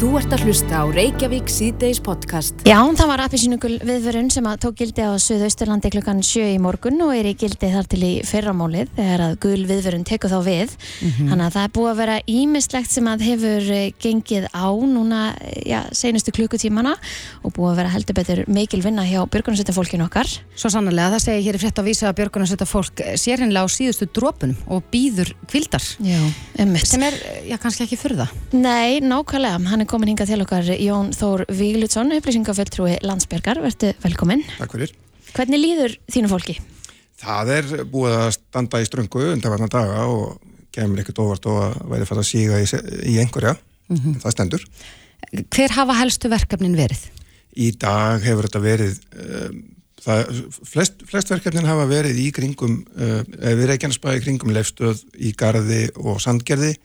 Þú ert að hlusta á Reykjavík síðdeis podcast. Já, það var appisínugul viðvörun sem að tók gildi á Suðausturlandi klukkan 7 í morgun og er í gildi þar til í fyrramálið þegar að gul viðvörun tekur þá við. Þannig að það er búið að vera ímislegt sem að hefur eh, gengið á núna, eh, já, seinustu klukkutímana og búið að vera heldur betur mikil vinna hjá björgunarsveitafólkinu okkar. Svo sannlega, það segir hér í frétt að vísa að björgunarsveita fólk sér hennilega á síðustu drópunum og býður kvildar Já, ekki komin hingað til okkar Jón Þór Víglutsson, upplýsingafulltrúi Landsbjörgar. Vertu velkominn. Takk fyrir. Hvernig líður þínu fólki? Það er búið að standa í ströngu undanvarna daga og kemur ekkert óvart og að væri fært að síga í, í einhverja. Það stendur. Hver hafa helstu verkefnin verið? Í dag hefur þetta verið, um, það, flest, flest verkefnin hafa verið í kringum, uh, við Reykjanesbæði í kringum lefstöð í Garði og Sandgerði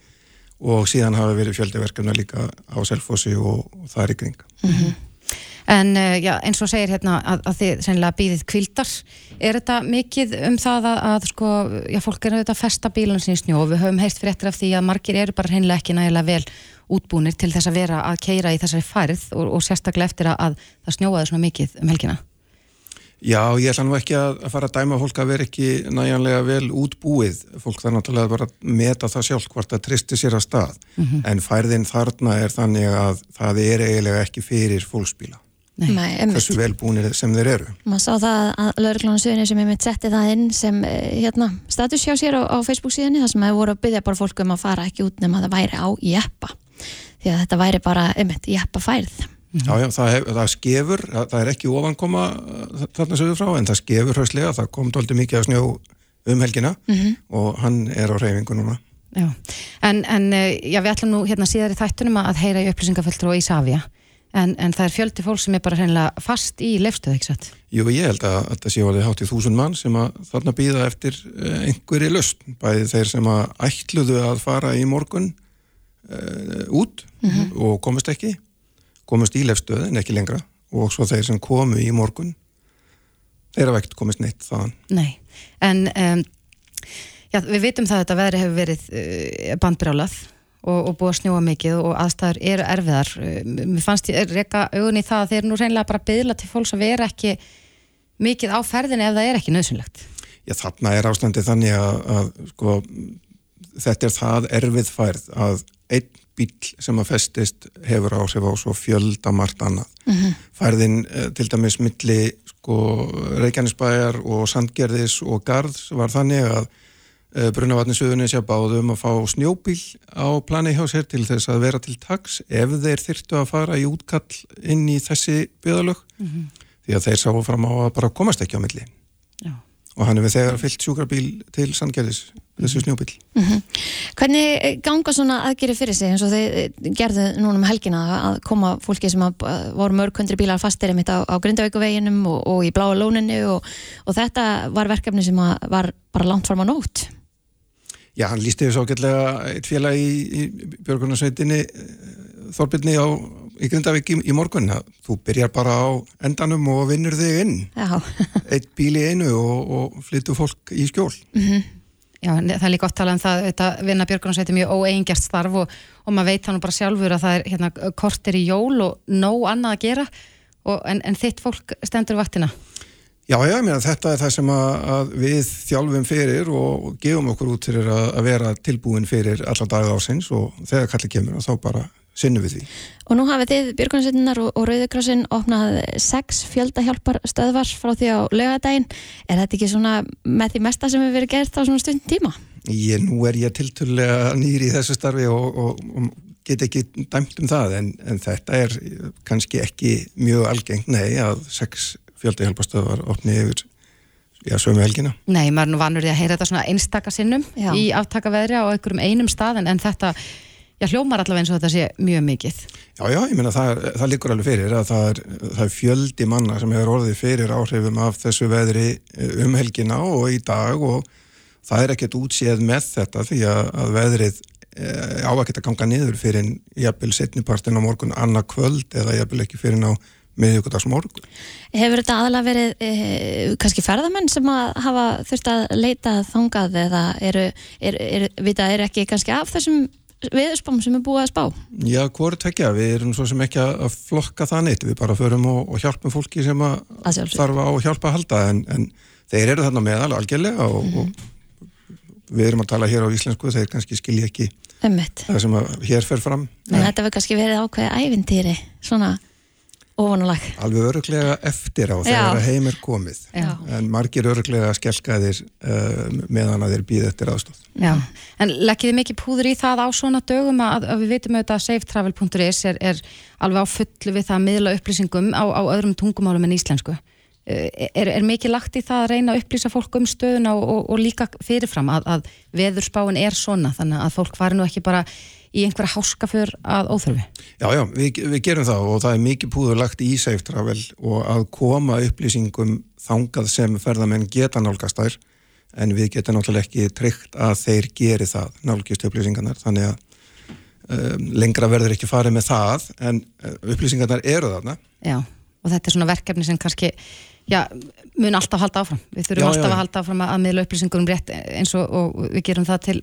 og síðan hafa verið fjöldi verkefna líka á Selfossi og, og það er í kring. En uh, já, eins og segir hérna að, að þið sennilega býðið kvildar. Er þetta mikið um það að, að sko, já, fólk er auðvitað að festa bílun sinni í snjó og við höfum heist fréttir af því að margir eru bara hreinlega ekki nægilega vel útbúnir til þess að vera að keira í þessari færið og, og sérstaklega eftir að, að það snjóaði svona mikið um helgina. Já, ég ætla nú ekki að fara að dæma fólk að vera ekki næjanlega vel útbúið. Fólk þarf náttúrulega bara að meta það sjálf hvort það tristi sér að stað. En færðin þarna er þannig að það er eiginlega ekki fyrir fólksbíla. Nei. Hversu velbúinir sem þeir eru. maður sá það að lauruglánu suðinni sem ég mitt setti það inn sem eh, hérna, status hjá sér á, á Facebook síðanni þar sem hefur voru að byggja bara fólk um að fara ekki út nema að það væri á jeppa því að þetta væri bara einmitt jeppa færð Já, já, það, hef, það skefur, það, það er ekki ofankoma uh, þarna sögur frá, en það skefur hrauslega, það kom tóldi mikið að snjó um helgina og hann er á reyfingu núna. Já, en, en eh, já, við ætlum nú hérna síðar í þættunum að heyra í upplýsingaföldru og Ísafja en, en það er fjöldi fólk sem er bara hreinlega fast í lefstöð, ekki satt? Jú, ég held að, að það sé orðið hátt í þúsund mann sem að þarna býða eftir uh, einhverju löst, bæði þeir sem að ætluðu að fara í morgun uh, út og komast ekki, komast í lefstöð en ekki lengra og svo þeir sem komu í morgun, þeir hafa ekkert komist neitt þaðan. Nei, en um, já, við vitum það að þetta veðri hefur verið uh, bandbrjálað og, og búið að snjóa mikið og aðstæður eru erfiðar. Uh, Mér fannst ég reyka augun í það að þeir nú reynilega bara byðla til fólks að vera ekki mikið á ferðinni ef það er ekki nöðsynlegt. Já, þarna er ástandið þannig að, að sko, þetta er það erfið færð að einn bíl sem að festist hefur áhrif á svo fjölda margt annað. Færðin eh, til dæmis milli sko, Reykjanesbæjar og Sandgerðis og Garðs var þannig að uh, Brunavatni Suðunisja báðum að fá snjóbíl á plani hjá sér til þess að vera til taks ef þeir þyrtu að fara í útkall inn í þessi byðalög því að þeir sáu fram á að bara komast ekki á milli Já. Og hann hefur þegar fyllt sjúkrabíl til Sandgerðis, þessu snjóbíl. Hvernig eh, ganga svona aðgeri fyrir sig eins og þið eh, gerðu núna um helgina að koma fólki sem eh, voru mörg hundri bílar fastir einmitt á, á Grindavíkuveginum og, og í Bláa lóninu og, og þetta var verkefni sem var bara langt fram á nótt? Já, hann lísti þessu ágætlega eitt félag í, í Björgunarsveitinni Þorbirni á í Grindavík í, í morgun að þú byrjar bara á endanum og vinnur þig inn Já, eitt bíl í einu og, og flyttu fólk í skjól. Já, en það er líka gott talað um það þetta vinna Björgunarsveiti mjög óeigingjart starf og, og maður veit hann bara sjálfur að það er hérna, kortir í jól og nóg annað að gera og, en, en þitt fólk stendur vaktina. Já, já, ég meina þetta er það sem að, að við þjálfum fyrir og gefum okkur út fyrir að, að vera tilbúin fyrir alla daga ásins og þegar kalli kemur þá bara sinnum við því. og nú hafið þið Björgunarsveitinnar og, og Rauðukrossin opnað sex fjöldahjálpar stöðvar frá því á lögadaginn er þetta ekki svona með því mesta sem hefur verið gert á svona stundin tíma? Ég, nú er ég tilturlega nýri í þessu starfi og, og, og get ekki dæmt um það en, en þetta er kannski ekki mjög algengt, nei, að sex fjöldahjálpastöðvar opni yfir já, sömu helgina. Nei, maður er nú vanur því að heyra þetta svona einstaka sinnum Já. í aftakaveðri á einhverjum einum stað en, en þetta, já, hljómar allavega eins og þetta sé mjög mikið. Já, já, ég meina það, það liggur alveg fyrir að það er, það er fjöldi manna sem hefur orðið fyrir áhrifum af þessu veðri eh, um helgina og í dag og það er ekkert útséð með þetta því að, að veðrið e, á að geta ganga niður fyrir en jafnvel setnipartin á morgun annað kvöld eða jafnvel ekki fyrir á miðvíkudags morgun. Hefur þetta aðalega verið e, kannski ferðamenn sem að hafa þurft að leita þangað eða eru, er, er, vita, er ekki kannski af þessum viðspám sem er búið að spá? Já, hvort tvekja, við erum svo sem ekki að flokka það neitt, við bara förum og, og hjálpum fólki sem að þarf á að hjálpa að halda en, en þeir eru þarna meðal algjörlega og, Mhm. og við erum að tala hér á íslensku, þeir kannski skilja ekki Ömmit. það sem að hér fer fram En þetta var kannski verið ákveðið ævintýri, svona ofanulag. alveg öruglega eftir á þegar að heim er komið Já. en margir öruglega skelkaðir uh, meðan að þeir býða eftir aðstóð Já, en leggið þið mikið púður í það á svona dögum að, að við vitum auðvitað að safetravel.is er, er alveg á fullu við það að miðla upplýsingum á, á öðrum tungumálum en íslensku. Eh, Er, er mikið lagt í það að reyna að upplýsa fólk um stöðuna og, og, og líka fyrirfram að, að veðurspáin er svona þannig að fólk fari nú ekki bara í einhverja háskafur að óþörfi? Já, já, við, við gerum það og það er mikið púður lagt í Safe Travel og að koma upplýsingum þangað sem ferðamenn geta nálgast þær en við getum náttúrulega ekki tryggt að þeir geri það, nálgist upplýsingarnar þannig að um, lengra verður ekki farið með það en uh, upplýsingarnar eru þarna Já, og þetta er svona verkefni sem kannski já, mun alltaf halda áfram. Við þurfum Já, alltaf já, að halda áfram að, miðla upplýsingum rétt eins og, og við gerum það til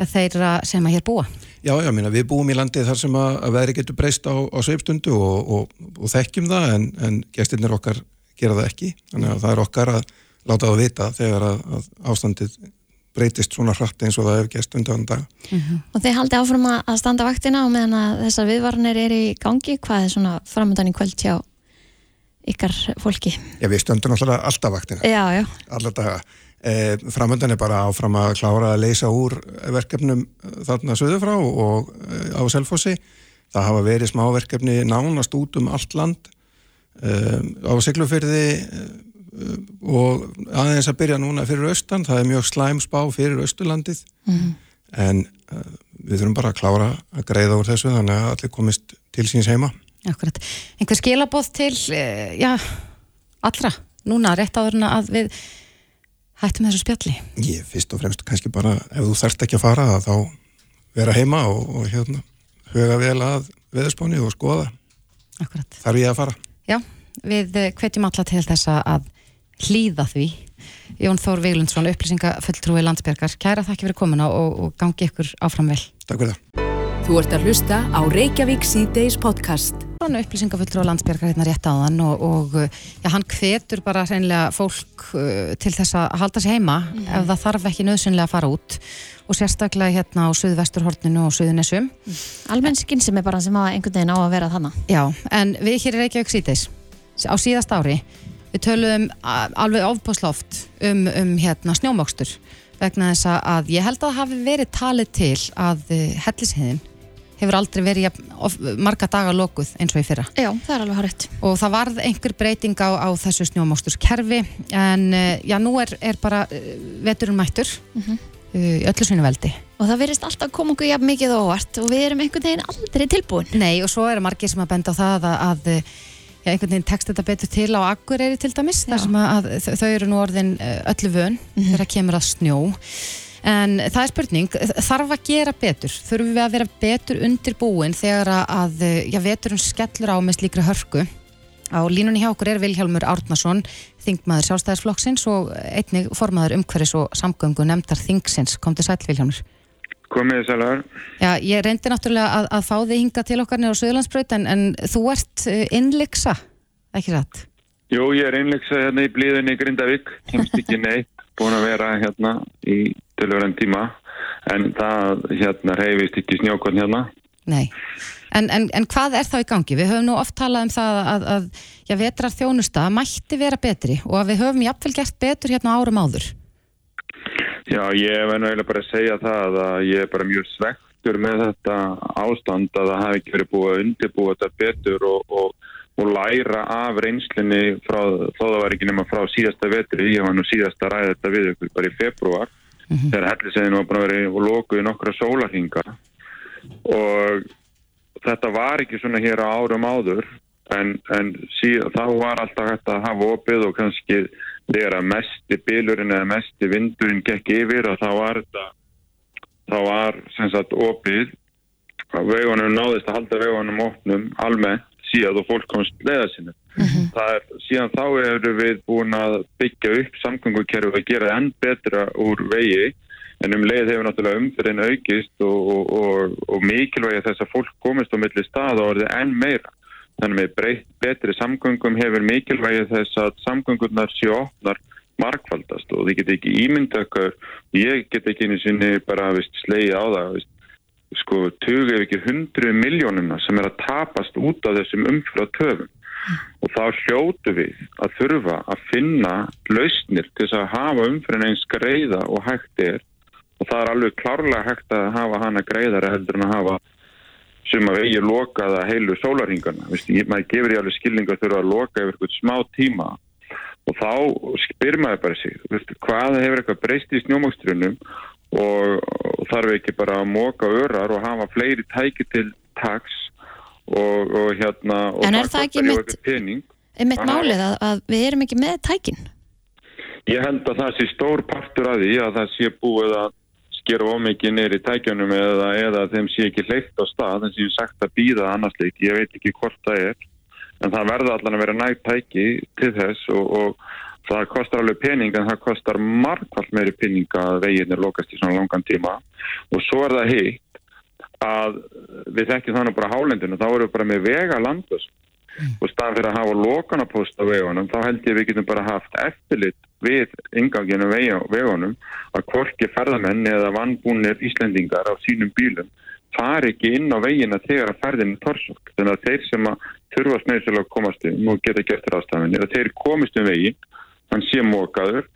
já, þeirra sem að hér búa. Já, já, minna, við búum í landi þar sem að, að veðri getur breyst á, á sveipstundu og, og, og þekkjum það en, en gestirnir okkar gera það ekki þannig að það er okkar að láta það vita þegar að, að ástandið breytist svona hratt eins og það hefur gest undan dag. Og þeir haldi áfram að að standa vaktina og meðan að þessar viðvarnir eru í gangi, hvað er svona framöndan í kvöld hjá ykkar fólki? Já, við stöndum alltaf vaktina, Já, já. alla daga. E, framöndan er bara áfram að klára að leysa úr verkefnum eh, þarna söðu frá og e, á Selfossi. Það hafa verið smá verkefni nánast út um allt land e, á Siglufyrði e, og aðeins að byrja núna fyrir austan. Það er mjög slæm spá fyrir austurlandið en e, við þurfum bara að klára að greiða úr þessu þannig að allir komist til síns heima. Akkurat. Einhver skilabóð til, eh, já, allra, núna, rétt áður en að við hættum þessu spjalli. Ég fyrst og fremst kannski bara ef þú þarft ekki að fara þá vera heima og, og hérna huga vel að veðurspáni og skoða Akkurat. þarf ég að fara. Já, við eh, hvetjum alla til þess að hlýða því. Jón Þór Viglundsson, upplýsingafulltrúi landsbergar. Kæra þakki fyrir komuna og, og gangi ykkur áfram vel. Takk fyrir það. Þú ert að hlusta á Reykjavík síðdeis podcast. Svona upplýsingafulltrúi landsbergar hérna rétt á þann og, og já, hann hvetur bara hreinlega fólk uh, til þess að halda sig heima ef það þarf ekki nöðsynlega að fara út og sérstaklega hérna á Suðvesturhorninu og Suðunisum. Almennskinn sem er bara sem að einhvern veginn á að vera þannig. Já, en við hér í Reykjavík síðdeis á síðast ári við töluðum alveg ofbúsloft um, um hérna snjómokstur vegna þess að ég held að hafi verið talið til að hellishiðin hefur aldrei verið jafn, of, marga daga lokuð eins og í fyrra Já, það er alveg horrið. og það varð einhver breyting á, á þessu snjómoksturskerfi en eh, já, nú er, er bara eh, veturinn mættur Mhm. eh, í öllu sínu veldi Og það verðist alltaf koma okkur jafn mikið óvart og við erum einhvern veginn aldrei tilbúin. Nei, og svo eru margir sem að benda á það að, að einhvern veginn tekst þetta betur til á Akureyri til dæmis, Já. þar sem að, að þau- eru nú orðin eh, öllu vön þegar kemur að snjó. En það er spurning, þarf að gera betur? Þurfum við að vera betur undirbúin þegar að, að já, veturinn skellur á með slíkri hörku? Á línunni hjá okkur er Vilhjálmur Árnason þingmaður sjálfstæðisflokksins og einnig formaður umhverfis og samgöngu nefndar þingsins, kom til sæl Vilhjálmur Komið þið sælur. Já, ég reyndi náttúrulega að, að fá þig hinga til okkar nýra á Suðurlandsbraut en, en þú ert uh, innleiksa, ekki satt? Jú, ég er einleiksa hérna í blíðunni í Grindavík, kemst ekki neitt, búin að vera hérna í tölvöran tíma, en það hérna reyfist ekki snjókon hérna. Nei. En, en, en hvað er þá í gangi? Við höfum nú oft talað um það að, að já, vetrar þjónusta mætti vera betri og að við höfum jafnvel gert betur hérna árum áður. Já, ég verður eiginlega bara að segja það að ég er bara mjög svektur með þetta ástand að það hafi ekki verið búið að undirbúa þetta betur og, og, og læra af reynslunni frá, þó það var ekki nema frá síðasta vetri, ég var nú síðasta að ræða þetta við ykkur bara í februar þegar hellisegðin var bara verið og lokuði nokkra sólarhinga og þetta var ekki svona hér á árum áður en, en síðan, þá var alltaf hægt að hafa opið og kannski þegar að mesti bylurinn eða mesti vindurinn gekk yfir og þá var þetta þá var sem sagt opið að vegunum náðist að halda vegunum opnum almennt síðan og fólk komst leiða sinni. Það er, síðan þá erum við búin að byggja upp samgöngukerfi og gera enn betra úr vegi en um leið hefur náttúrulega umfyrin aukist og, og, og, og mikilvægi þess að fólk komist á milli stað og orðið enn meira. Þannig með breytt betri samgöngum hefur mikilvægi þess að samgöngurnar séu opnar markfaldast og þið get ekki ímyndakar, ég get ekki einu sinni bara veist, slegi á það, veist, sko, tugu ef ekki hundru miljónuna sem er að tapast út af þessum umfyrra töfum og þá hljótu við að þurfa að finna lausnir til þess að hafa umfyrin eins greiða og hægt er. Og það er alveg klárlega hægt að hafa hana greiðara heldur en að hafa sem að vegi lokaða heilu sólaringana, maður gefur í alveg skilninga að þurfa að loka yfir eitthvað smá tíma. Og þá spyr maður bara sig, veist, hvað hefur eitthvað breyst í snjómakstrunum og, þarf ekki bara að móka örar og hafa fleiri tæki til taks og, og hérna og en er það ekki mitt, mitt málið að, að við erum ekki með tækin? Ég held að það sé stór partur að því að það sé búið að skera ómikið neyri tækjunum eða, eða þeim sé ekki leikt á stað en sem sagt að býða annarsleik, ég veit ekki hvort það er en það verða allan að vera nægt tæki til þess og, og það kostar alveg pening en það kostar margvall meiri pening að veginir lokast í svona langan tíma og svo er það heitt að við þekkjum þannig bara hálendinu, þá erum við bara með vega landus mm. og staðan fyrir að hafa lokanapost á vegunum, þá held ég við getum bara haft eftirlit við inganginu vegunum að korki ferðamenn eða vannbúnir Íslendingar á sínum bílum fari ekki inn á vegina þegar að ferðinu torsok, þannig að þeir sem að þurfa snöðsilega að komast um og geta gert ráðstafinni, að þeir komist um vegin hann sé mókaður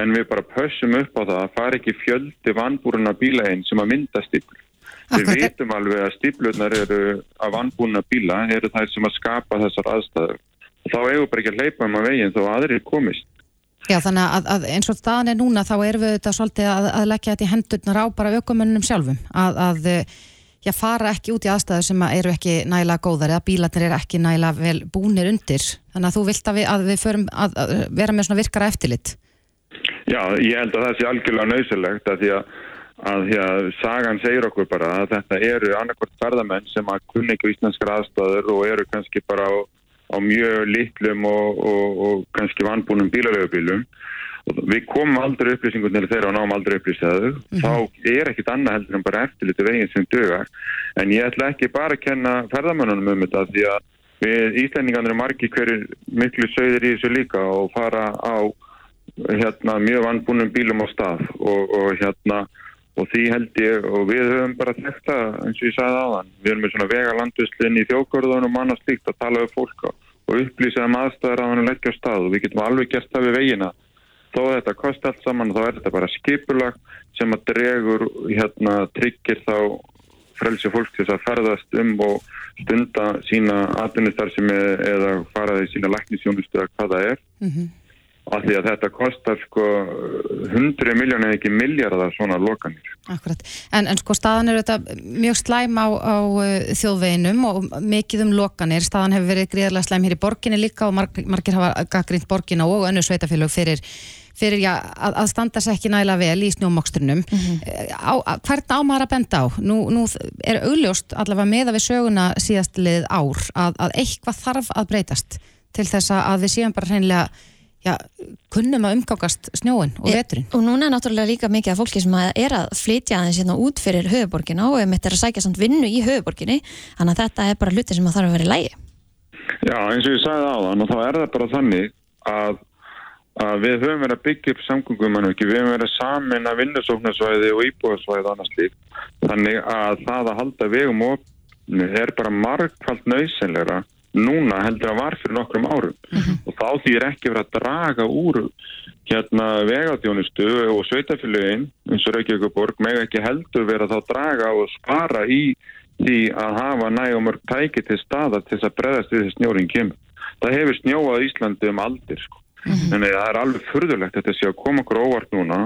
en við bara pössum upp á það að fari ekki fjöldi vannbúruna bílaðinn sem að mynda stipul Við veitum alveg að stíplutnar eru af anbúna bíla, eru þær sem að skapa þessar aðstæður. Þá eigum við bara ekki að leipa um að veginn þó aðrir komist. Já þannig að, að eins og staðan er núna þá erum við þetta svolítið að, að leggja þetta í hendurnar á bara aukumönnum sjálfum. Að, að já, fara ekki út í aðstæður sem eru ekki næla góðar eða bílarnir eru ekki næla vel búnir undir. Þannig að þú vilt að við, við förum að vera með svona virkara eftirlit. Já, ég held að það sé algjörlega nöysilegt að því að því að sagan segir okkur bara að þetta eru annarkort ferðamenn sem að kunni ekki íslenskar aðstæður og eru kannski bara á, á mjög litlum og, og, og kannski vannbúnum bílaröfubílum og við komum aldrei upplýsingur til þeirra og náum aldrei upplýsaðu mm -hmm. þá er ekkit annað heldur en bara eftirliti veginn sem dögar en ég ætla ekki bara að kenna ferðamennunum um þetta því að við Íslandingarnir er margi hverju miklu sögðir í þessu líka og fara á hérna, mjög vannbúnum bílum á stað og, og hérna og því held ég og við höfum bara þetta eins og ég sagði áðan við erum með svona vegalanduslinni í þjókvörðunum og annars líkt að tala um fólk og upplýsa um aðstæðar að hann leggja á stað. Og við getum alveg gert það við vegina. Þó að þetta kosti allt saman þá er þetta bara skipulag sem að dregur hérna tryggir þá frelsi fólk til að ferðast um og stunda sína atvinnustar sem er eða faraði sína læknisjónustu eða hvað það er. Mm -hmm af því að þetta kostar sko 100 miljónir ekki miljardar svona lokanir. Akkurat, en, en sko staðan er þetta mjög slæm á, á uh, þjóðveginum og mikið um lokanir, staðan hefur verið gríðarlega slæm hér í borginni líka og marg, margir hafa gaggrínt borginna og önnu sveitafélög fyrir, fyrir já, að, að standa sér ekki nægilega vel í snjómoksturnum. Mm -hmm. Hvern ámar að benda á? Nú, nú er augljóst allavega með að við söguna síðastlið ár að, að eitthvað þarf að breytast til þess að við séum bara hreinlega já, kunnum að umgákast snjóin og veturinn. Og núna er náttúrulega líka mikið af fólki sem er að flytja aðeins hérna út fyrir höfuborgina og ef þetta er að sækja samt vinnu í höfuborginni, þannig að þetta er bara hluti sem þarf að vera í lægi. Já, eins og ég sagði á þann og þá er það bara þannig að, að við höfum verið að byggja upp samgöngum en ekki, við höfum verið samin að vinnusóknarsvæði og íbúðarsvæði og annars líf. Þannig að það að halda vegum opni er bara margfald nöysenleira núna heldur að var fyrir nokkrum árum mm -hmm. og þá því er ekki verið að draga úr hérna vegadjónustu og sveitafélugin eins og Reykjavíkuborg með ekki heldur verið að þá draga og spara í því að hafa nægumörg tæki til staða til þess að breðast við þess snjóring kemur. Það hefur snjóað Íslandi um aldir sko. Mm -hmm. en það er alveg furðulegt að þetta sé að koma okkur óvart núna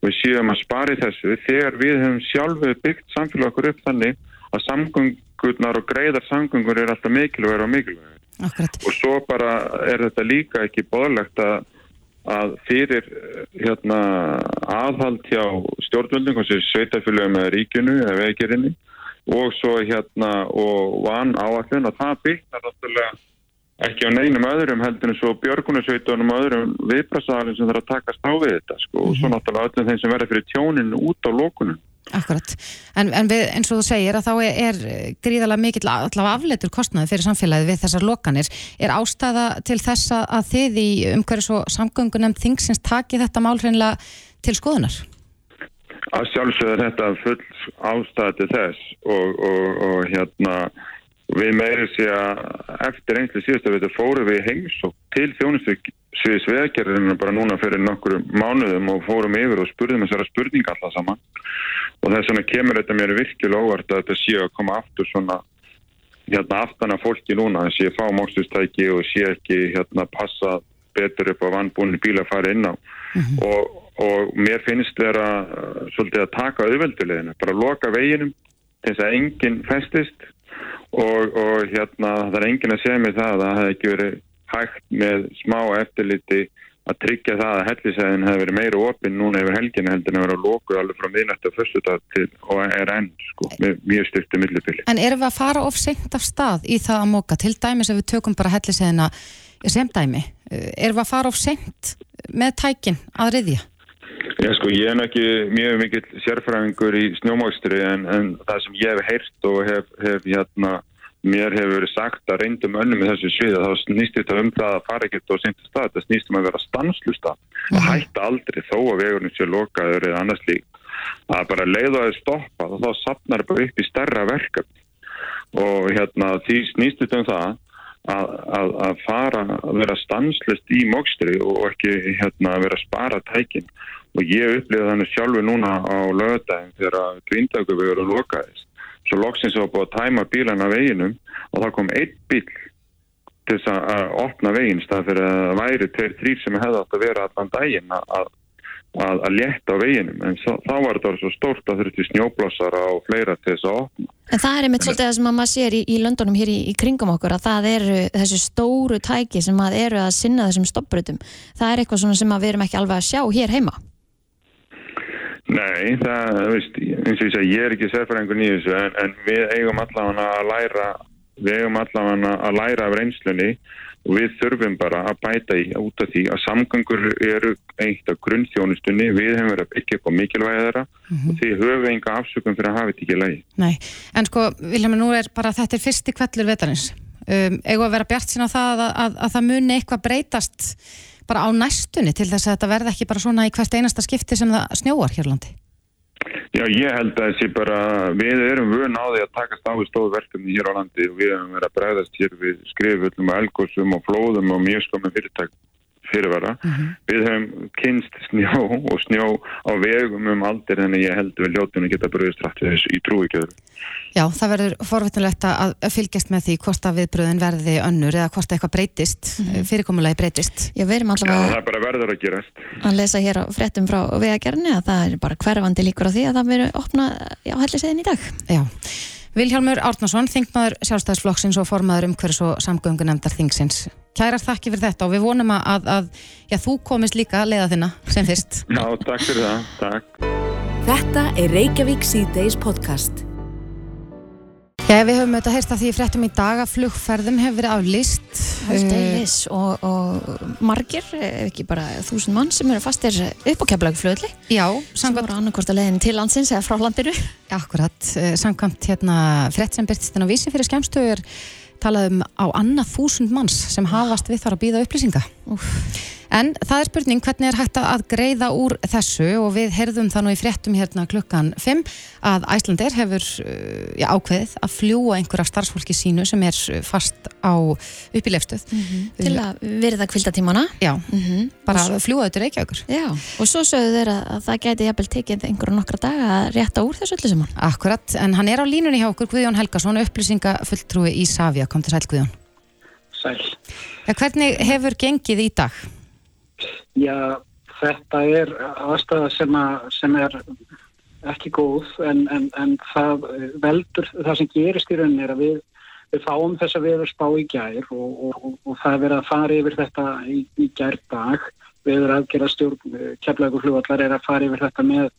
og við séum að spari þessu þegar við hefum sjálfu byggt samfélag okkur upp þannig að samgöng samgöngurnar og greiðar samgöngur er alltaf mikilvægur og mikilvægur. Akkurat. Og svo bara er þetta líka ekki bóðlegt að, að fyrir hérna, aðhald hjá stjórnvöldum, sveitafylgum eða ríkjunu eða vegirinni og svo hérna og vann áallin og það byggnar náttúrulega ekki á neinum öðrum heldur en svo björgunarsveitunum og öðrum viðbrasaðalinn sem þarf að takast á við þetta sko, og svo náttúrulega öllum þeim sem verður fyrir tjóninu út á lókunum. Akkurat, en, en við, eins og þú segir að þá er, er gríðarlega mikill allavega afleitur kostnaði fyrir samfélagið við þessar lokanir. Er ástæða til þess að þið í umhverjus og samgöngunem þingsins taki þetta mál hreinlega til skoðunar? Að sjálfsögða þetta full ástæða til þess og, og, og hérna við meiri sé að eftir einslega síðustu við fórum við heimsók til þjónustu sviðis veðgerðinu bara núna fyrir nokkur mánuðum og fórum yfir og spurðum þessara spurninga alltaf saman. Og þess vegna kemur þetta mér virkilega óvart að þetta sé að koma aftur svona hérna aftana fólki núna að sé fá mókstustæki og sé ekki hérna passa betur upp á vannbúinu bíla að fara inn á. Mm -hmm. og, og mér finnst þeirra uh, svolítið að taka auðvelduleginu, bara loka veginum til þess að enginn festist og, og hérna það er enginn að segja mig það að það hefði ekki verið hægt með smá eftirliti að tryggja það að hellisæðin hefur verið meira opinn núna yfir helginu heldur en að vera lókuð alveg frá miðnættu og fyrstudag til og er enn sko mjög styrtu millipili. En erum við að fara of seint af stað í það að móka? Til dæmis ef við tökum bara hellisæðina sem dæmi, erum við að fara of seint með tækin að riðja? Já sko ég er ekki mjög mikill sérfræðingur í snjómákstri en, en það sem ég hef heyrt og hef, hef hérna mér hefur verið sagt að reyndum önnum með þessu svið þá snýst þetta um það að fara ekkert og senda stað, það snýst um að vera stanslusta og mhm. hætta aldrei þó að vegurinn sé lokaður eða annars líkt að bara leiða að stoppa og þá sapnar bara upp í stærra verkefni. Og hérna því snýst þetta um það að, að, að fara að vera stanslust í mókstri og ekki hérna að vera að spara tækin og ég upplifa þannig sjálfu núna á lögadagin þegar gríndaguvegur og lokaðist svo loksins var búið að tæma bílan af veginum og það kom einn bíl til þess að opna veginn stað fyrir að það væri tveir þrýr sem hefði átt að vera allan daginn að, að, að létta á veginum en svo, þá var þetta svo stórt að þurfti snjóblásara og fleira til þess að opna. En það er einmitt svolítið það sem maður sér í, í löndunum hér í, í kringum okkur að það eru þessu stóru tæki sem að eru að sinna þessum stoppbrutum. Það er eitthvað sem við erum ekki alveg að sjá hér heima. Nei, það, veist, eins og ég segi, ég er ekki sérfæringun í þessu en, en við eigum allavega að læra, við eigum allavega að læra af reynslunni og við þurfum bara að bæta í út af því að samgangur eru eitt af grunnþjónustunni, við hefum verið að byggja upp á mikilvægi þeirra mm -hmm. og því höfum við enga afsökum fyrir að hafa þetta ekki lægi. Nei, en sko, Viljami, nú er bara þetta er fyrsti kvellur vetarins. Um, Egu að vera bjart sín á það að, að, að það muni eitthvað breytast bara á næstunni til þess að þetta verði ekki bara svona í hvert einasta skipti sem það snjóar hérlandi? Já, ég held að þessi bara, við erum vöna á því að takast á við stóðverkefni hér á landi og við hefum verið að bregðast hér við skrifullum og elgósum og flóðum og mjög skomið fyrirtæk fyrirvara. Mm -hmm. Við hefum kynst snjó og snjó á vegum um aldir en ég held við ljótunum geta bröðist rætt við þessu í trúikjöður. Já, það verður forvitnulegt að fylgjast með því hvort að viðbröðin verði önnur eða hvort eitthvað breytist, mm -hmm. fyrirkomulegi breytist. Já, við erum alltaf að, Já, að, gerast. að lesa hér á frettum frá vegagerni að það er bara hverfandi líkur á því að það verður opna á helliseðin í dag. Já. Vilhjálmur Árnason, þingmaður sjálfstæðsflokksins og formaður umhverfis og samgöngunemdar þingsins. Kærar þakki fyrir þetta og við vonum að, að já, þú komist líka að leiða þinna sem fyrst. Já, takk fyrir það. Takk. Þetta er Reykjavík C-Days podcast. Já, við höfum auðvitað heyrst að því fréttum í dag að flugferðum hefur verið aflýst. Haldeilis uh, og, og margir, ekki bara þúsund mann sem eru fastir upp á keflagflöðli. Já. Sem voru annarkort að leiðin til landsins eða frá landiru. Akkurat, uh, samkvæmt hérna frétt sem byrtist en á vísi fyrir skemstuður talaðum á annað þúsund manns sem hafast við þar að býða upplýsinga. Úf. En það er spurning hvernig er hægt að greiða úr þessu og við heyrðum það nú í fréttum hérna klukkan 5 að Æslandir hefur uh, já, ákveðið að fljúa einhverja starfsfólki sínu sem er fast á uppílefstuð. Mm -hmm. Til að verða kvildatímana. Já, mm -hmm. bara að fljúa auðvitað Reykjavíkur. Já, og svo sögðu þeir að það gæti jafnvel tekið einhverju nokkra daga að rétta úr þessu öllu saman. Akkurat, en hann er á línunni hjá okkur Guðjón Helgason, upplýsingafulltrúi í Savia. Kom til sæl Guðjón. Sæl. Ja, hvernig hefur gengið í dag? Já, þetta er aðstæða sem, að, sem er ekki góð en, en, en það veldur, það sem gerist í rauninni er að við, við fáum þessa veður spá í gær og, og, og, og það er verið að fara yfir þetta í, í gær dag veður aðgerða stjórn, keflagur fljóallar er að fara yfir þetta með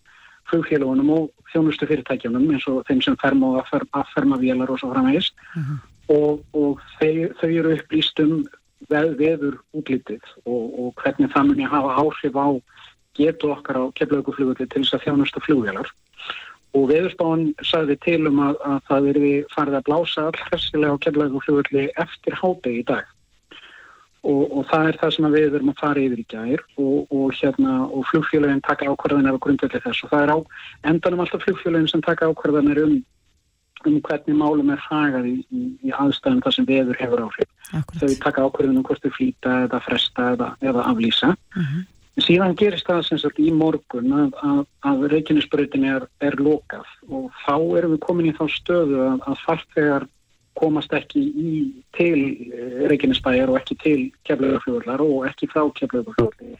flugfélagunum og þjónustu fyrirtækjunum eins og þeim sem ferma og afferma vélar og svo framvegist uh mhm. -huh. og þeir þau eru upplýst um veður útlitið og, og hvernig það muni hafa áhrif á getu okkar á keflauguflugulli til þess að þjónusta flugvélar. Og veðurspáin sagði til um að, að það verði farið að blása allhersilega á keflauguflugulli eftir hádegi í dag. Og, og það er það sem við erum að fara yfir í gæðir og, og, hérna, og flugfélagin taka ákvarðanir á grundvelli þess. Og það er á endanum alltaf flugfélagin sem taka ákvarðanir um, um hvernig málum er hagað í, í, í aðstæðum þar sem veður hefur áhrif. Akkurat. Þau taka ákvarðanum hvort þau flýta eða fresta eða, eða aflýsa. Mhm. Síðan gerist það sem sagt í morgun að, að, að Reykjanesbröðin er, er lokað og þá erum við komin í þá stöðu að, að farþegar komast ekki í, til Reykjanesbæjar og ekki til keflaugafljóðlar og ekki frá keflaugafljóðlar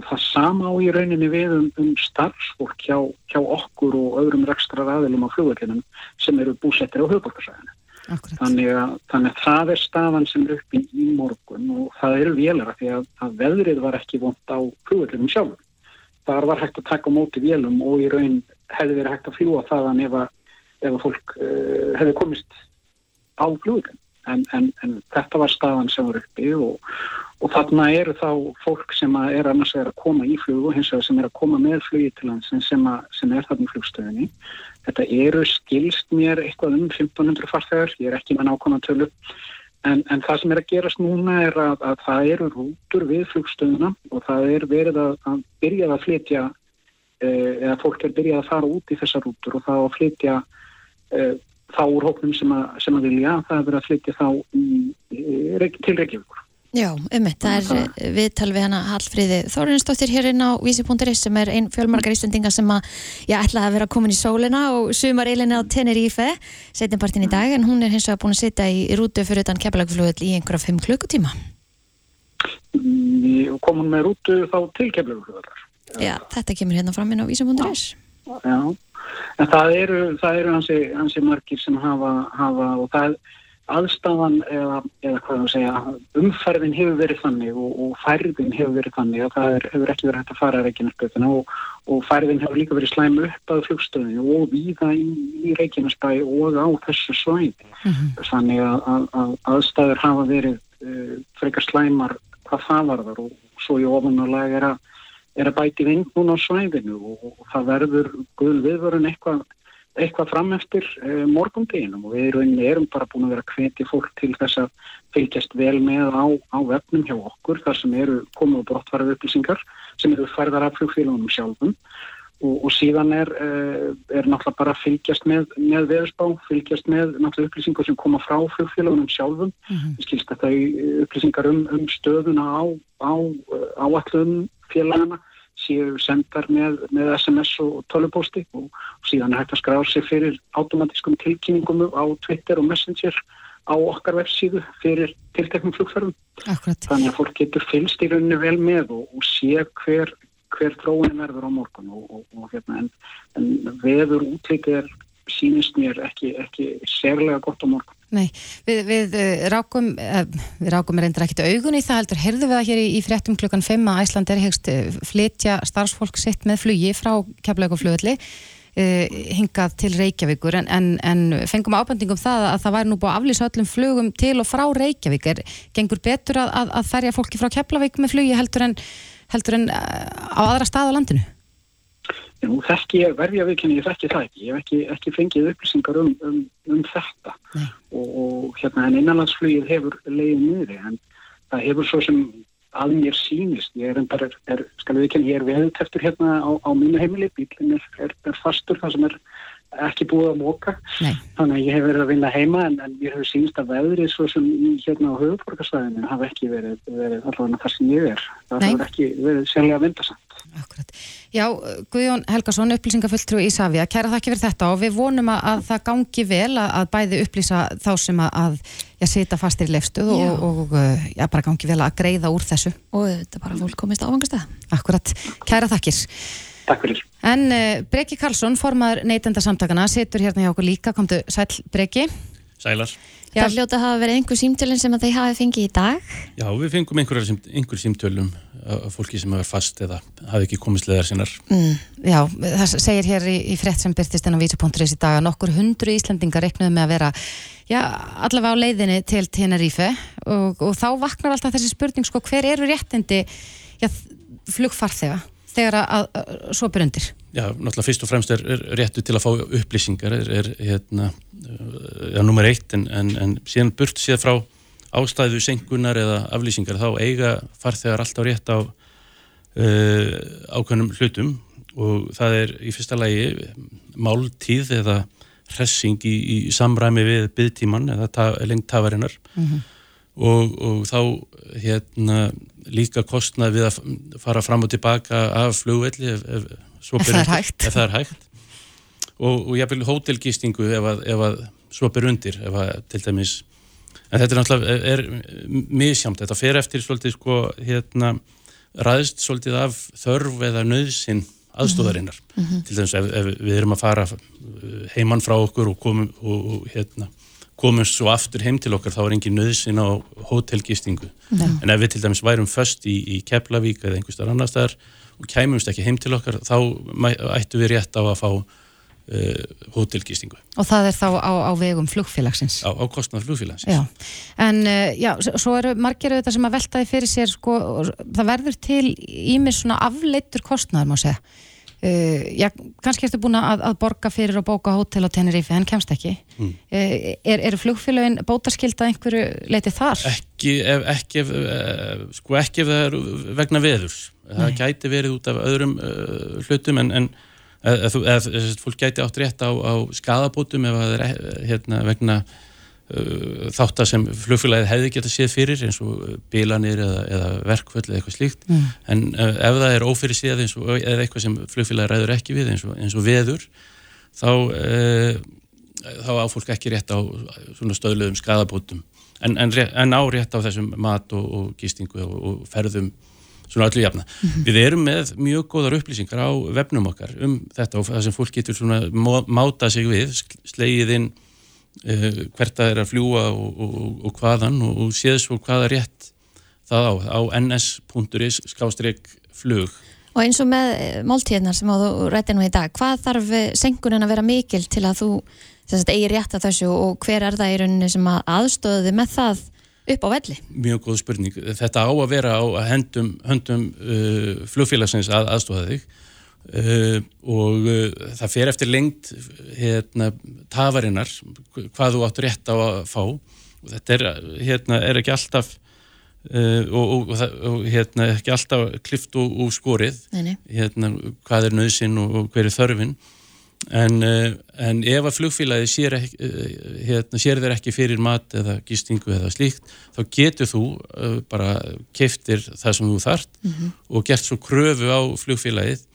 og það sama á í rauninni við um, um starfsfólk hjá, hjá okkur og öðrum rekstrar aðilum á fljóðverlinum sem eru búsettir á höfbólkarsæðinu. Akkurat. Þannig að, þannig að það er staðan sem er uppi í morgun og það eru vélara því að, að veðrið var ekki vond á flugvöldunum sjálfum. Þar var hægt að taka móti vélum og í raun hefði verið hægt að fljúa þaðan ef að, ef að fólk uh, hefði komist á flugvöldun. En, en, en þetta var staðan sem var uppi og, og þarna eru þá fólk sem að er annars að koma í flug og hins vegar sem er að koma með flugi til landsins sem, að, sem er þarna í flugstöðinni. Þetta eru skilst mér eitthvað um 1500 farþegar, ég er ekki með nákvæmna tölu, en, en það sem er að gerast núna er að, að það eru rútur við flugstöðuna og það er verið að, að byrja að flytja, eh, eða fólk er byrjað að fara út í þessar rútur og það að flytja eh, þá úr hóknum sem að, sem að vilja, það er verið að flytja þá í, til Reykjavíkur. Já, ummitt, það er viðtal við hana Hallfríði Þórinsdóttir hér inn á vísi.is sem er einn fjölmargar íslendinga sem að ég ætla að vera komin í sólina og sumar eilinni á Tenerife setjumpartin í dag en hún er hins vegar búin að sitja í rútu fyrir utan keflagflugul í einhverja fimm klukkutíma. Við komum með rútu þá til Keflavíkurflugvallar. Já, þetta kemur hérna fram inn á vísi.is. Já, en það eru, það eru hansi, hansi margir sem hafa, hafa og það aðstafan eða, eða hvað það segja, umferðin hefur verið þannig og, og færðin hefur verið þannig að það er, hefur ekki verið hægt að fara að Reykjanesböðuna og, og færðin hefur líka verið slæm upp að flugstöðinu og víða í, í Reykjanesbæ og á þessu svæði. Þannig að, að, að aðstæður hafa verið uh, frekar slæmar hvað það varðar og svo í ofanulega er að, er að bæti vind núna á svæðinu og, og það verður guð viðvörun eitthvað eitthvað fram eftir uh, morgundeginum og við í rauninni erum bara búin að vera að hvetja fólk til þess að fylgjast vel með á, á vefnum hjá okkur þar sem eru komið og brottvarað upplýsingar sem eru færðar af flugfélagunum sjálfum og, og síðan er, uh, er náttúrulega bara að fylgjast með, með veðurspá, fylgjast með náttúrulega upplýsingar sem koma frá flugfélagunum sjálfum. Mm -hmm. Við skilst að þau upplýsingar um, um stöðuna á, á uh, áallum félagana séu sendar með, með SMS og tölupósti og, og síðan er hægt að skrá sig fyrir automatískum tilkynningum á Twitter og Messenger á okkar vefsíðu fyrir tilteknum flugferðum. Akkurat. Þannig að fólk getur fylgst í rauninni vel með og, og sé hver, hver þróunin verður á morgun og, og hérna, en, en veður útlík er sínist mér ekki, ekki sérlega gott á morgun. Nei, við, við uh, rákum, uh, við rákum reyndar ekkit augun í það heldur, heyrðu við það hér í, í fréttum klukkan 5 að Æsland er hegst uh, flytja starfsfólk sitt með flugi frá keflauguflugulli hingað til Reykjavíkur. En, en, en fengum ábendingum það að það væri nú búið að aflýsa öllum flugum til og frá Reykjavík. Er gengur betur að, að, að ferja fólki frá Keflavík með flugi heldur en, heldur en á aðra stað á landinu? Nú þekki ég, verði að viðkynni, ég þekki það ekki. Ég hef ekki, ekki fengið upplýsingar um, um, um þetta og, og hérna en innanlandsflugið hefur leiðið niður en það hefur svo sem að mér sínist. Ég er endar, er, er, skal viðkynni, ég er veðuteftur hérna á, á mínu heimili, bílinn er, er fastur það sem er ekki búið að móka. Þannig að ég hef verið að vinna heima en, en ég hef sínist að veðrið svo sem hérna á höfuborgarsvæðinu hafa ekki verið, verið allavega það sem ég er. Það hefur ekki verið sérlega að vinda samt. Akkurat. Já, Guðjón Helgason, upplýsingafulltrú í Savia, kæra þakki fyrir þetta og við vonum að, að það gangi vel að, að bæði upplýsa þá sem að, að sita fastir í lefstuð og, og já, bara gangi vel að greiða úr þessu. Og þetta bara fólk komist ávangast það. Akkurat. Kæra þakkir. Takk fyrir. En uh, Breki Karlsson, formaður neytenda samtakana, situr hérna hjá okkur líka, komdu sæl Breki. Sælar. Já. Það hljóta að hafa verið einhver símtölinn sem að þeir hafi fengið í dag. Já, við fengum einhverjar sim, einhver símtölum af fólki sem hefur fast eða hafi ekki komist leðar sinnar. Mm, já, það segir hér í, í frétt sem byrtist en á vísa.is í dag að nokkur hundru Íslandingar reiknuðu með að vera já, allavega á leiðinni til Tenerife og, og þá vaknar alltaf þessi spurning sko, hver eru réttindi já, flugfarþega þegar að, að, að svo byrjundir? Já, náttúrulega fyrst og fremst er, er réttu til að fá upplýsingar er, er hérna, já, nummer eitt en, en, en síðan burt síðan frá ástæðu senkunar eða aflýsingar þá eiga farþegar alltaf rétt á uh, ákveðnum hlutum og það er í fyrsta lagi máltíð eða hressing í, í samræmi við byggtíman eða ta, lengt tafarinnar mm -hmm. og, og þá hérna líka kostnað við að fara fram og tilbaka af flugvelli ef, ef, ef það ef það er hægt. Og, og vil hótelgistingu ef að, ef að svopir undir ef að til dæmis en þetta er náttúrulega er, misjamt, þetta fer eftir svolítið sko hérna ræðst svolítið af þörf eða nöðsinn aðstóðarinnar mm -hmm. til dæmis ef, ef við erum að fara heimann frá okkur og komum og, og hérna komumst svo aftur heim til okkar þá er engin nöðsinn á hótelgistingu Já. en ef við til dæmis værum föst í, í Keflavík eða einhver starf annar staðar og kæmumst ekki heim til okkar þá ættu við rétt á að fá hótelgistingu. Og það er þá á, á vegum flugfélagsins. Á, á kostnað flugfélagsins. Já, en uh, já, svo eru margir auðvitað sem að veltaði fyrir sér sko, það verður til ímis svona afleittur kostnaður má segja. Uh, já, kannski ertu búin að, að borga fyrir og bóka hótel á Tenerife en kemst ekki. Mm. uh, er, er flugfélagin bótaskilda einhverju leiti þar? Ekki ef, ekki ef, uh, sko ekki ef það er vegna veðurs. Það Nei. gæti verið út af öðrum hlutum en, en eð, eð, eð, fólk gæti átt rétt á, á skadabótum ef það er hérna, vegna þáttar sem flugfélagið hefði geta séð fyrir eins og bílanir eða, eða verkvöld eða eitthvað slíkt Mm. en uh, ef það er ófyrir og eða eitthvað sem flugfélagið ræður ekki við eins og, eins og veður þá, uh, þá á fólk ekki rétt á svona stöðluðum skadabótum en, en, en á rétt á þessum mat og, og gistingu og, og ferðum svona öllu jafna. Við erum með mjög góðar upplýsingar á vefnum okkar um þetta og það sem fólk getur svona má- máta sig við, slegið inn uh, hvert það er að fljúa og, og, og hvaðan og, og séð svo hvaða rétt það á, á ns.is skástrík flug. Og eins og með eh, máltíðnar sem að þú rætti nú í dag, hvað þarf eh, senkunin að vera mikil til að þú eigi rétt að þessu og hver er það í rauninni sem að aðstöði með það upp á velli? Mjög góð spurning. Þetta á að vera á hendum, höndum uh, flugfélagsins að aðstofa þig uh, og uh, það fer eftir lengt hérna, tafarinnar hvað þú átt rétt á að fá og þetta er, hérna, er ekki alltaf uh, og, og, og, hérna, ekki alltaf klift og, og skorið Nei, nei. hérna, hvað er nöðsinn og, og hver er þörfin en, uh, en ef að flugfélagi sér, uh, hérna, sér þér ekki fyrir mat eða gistingu eða slíkt þá getur þú uh, bara keiftir það sem þú þart og gert svo kröfu á flugfélagið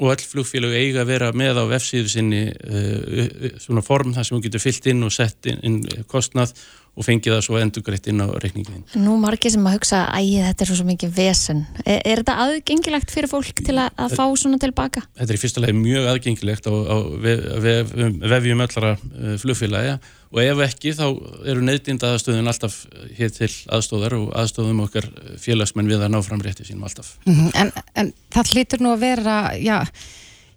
og all flugfélagi eiga að vera með á vefsíðu sinni uh, svona form þar sem þú getur fyllt inn og sett inn, inn kostnað og fengið það svo endurgreitt inn á reikningin. Nú margir sem að hugsa að þetta er svo, mikið vesen. Er, er þetta aðgengilegt fyrir fólk til að, að fá svona tilbaka? Þetta er í fyrsta lagi mjög aðgengilegt á, á vef, vef, vefjum öllara uh, flugfélagi og ef ekki þá eru neytinda aðstöðun alltaf hér til aðstóðar og aðstóðum okkar félagsmenn við að ná fram rétti sínum alltaf. Mhm, en, en það hlýtur nú að vera já,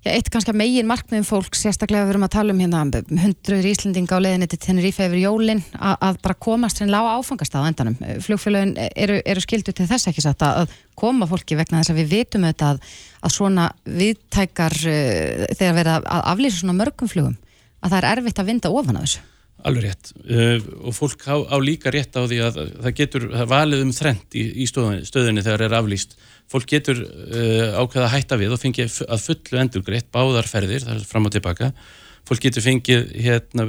já, eitt kannski að megin markmiðum fólk sérstaklega við erum að tala um hérna hundruður Íslendinga á leiðinni til Tenerife yfir jólin að, að bara komast henni lága áfangastað á endanum. Flugfélagin eru, eru skildu til þess ekki satt að, að koma fólki vegna þess að við vitum auðvitað að, að svona viðtækar uh, þegar verða að aflýsa svona mörgum flugum að það er erfitt að vinda ofan af þessu. Alveg rétt uh, og fólk á, á líka rétt á því að það getur það valið um þrend í, í stöðunni, stöðunni þegar er aflýst. Fólk getur uh, ákveða að hætta við og fengi að fullu endurgreitt báðar ferðir, það er fram og tilbaka. Fólk getur fengið hérna,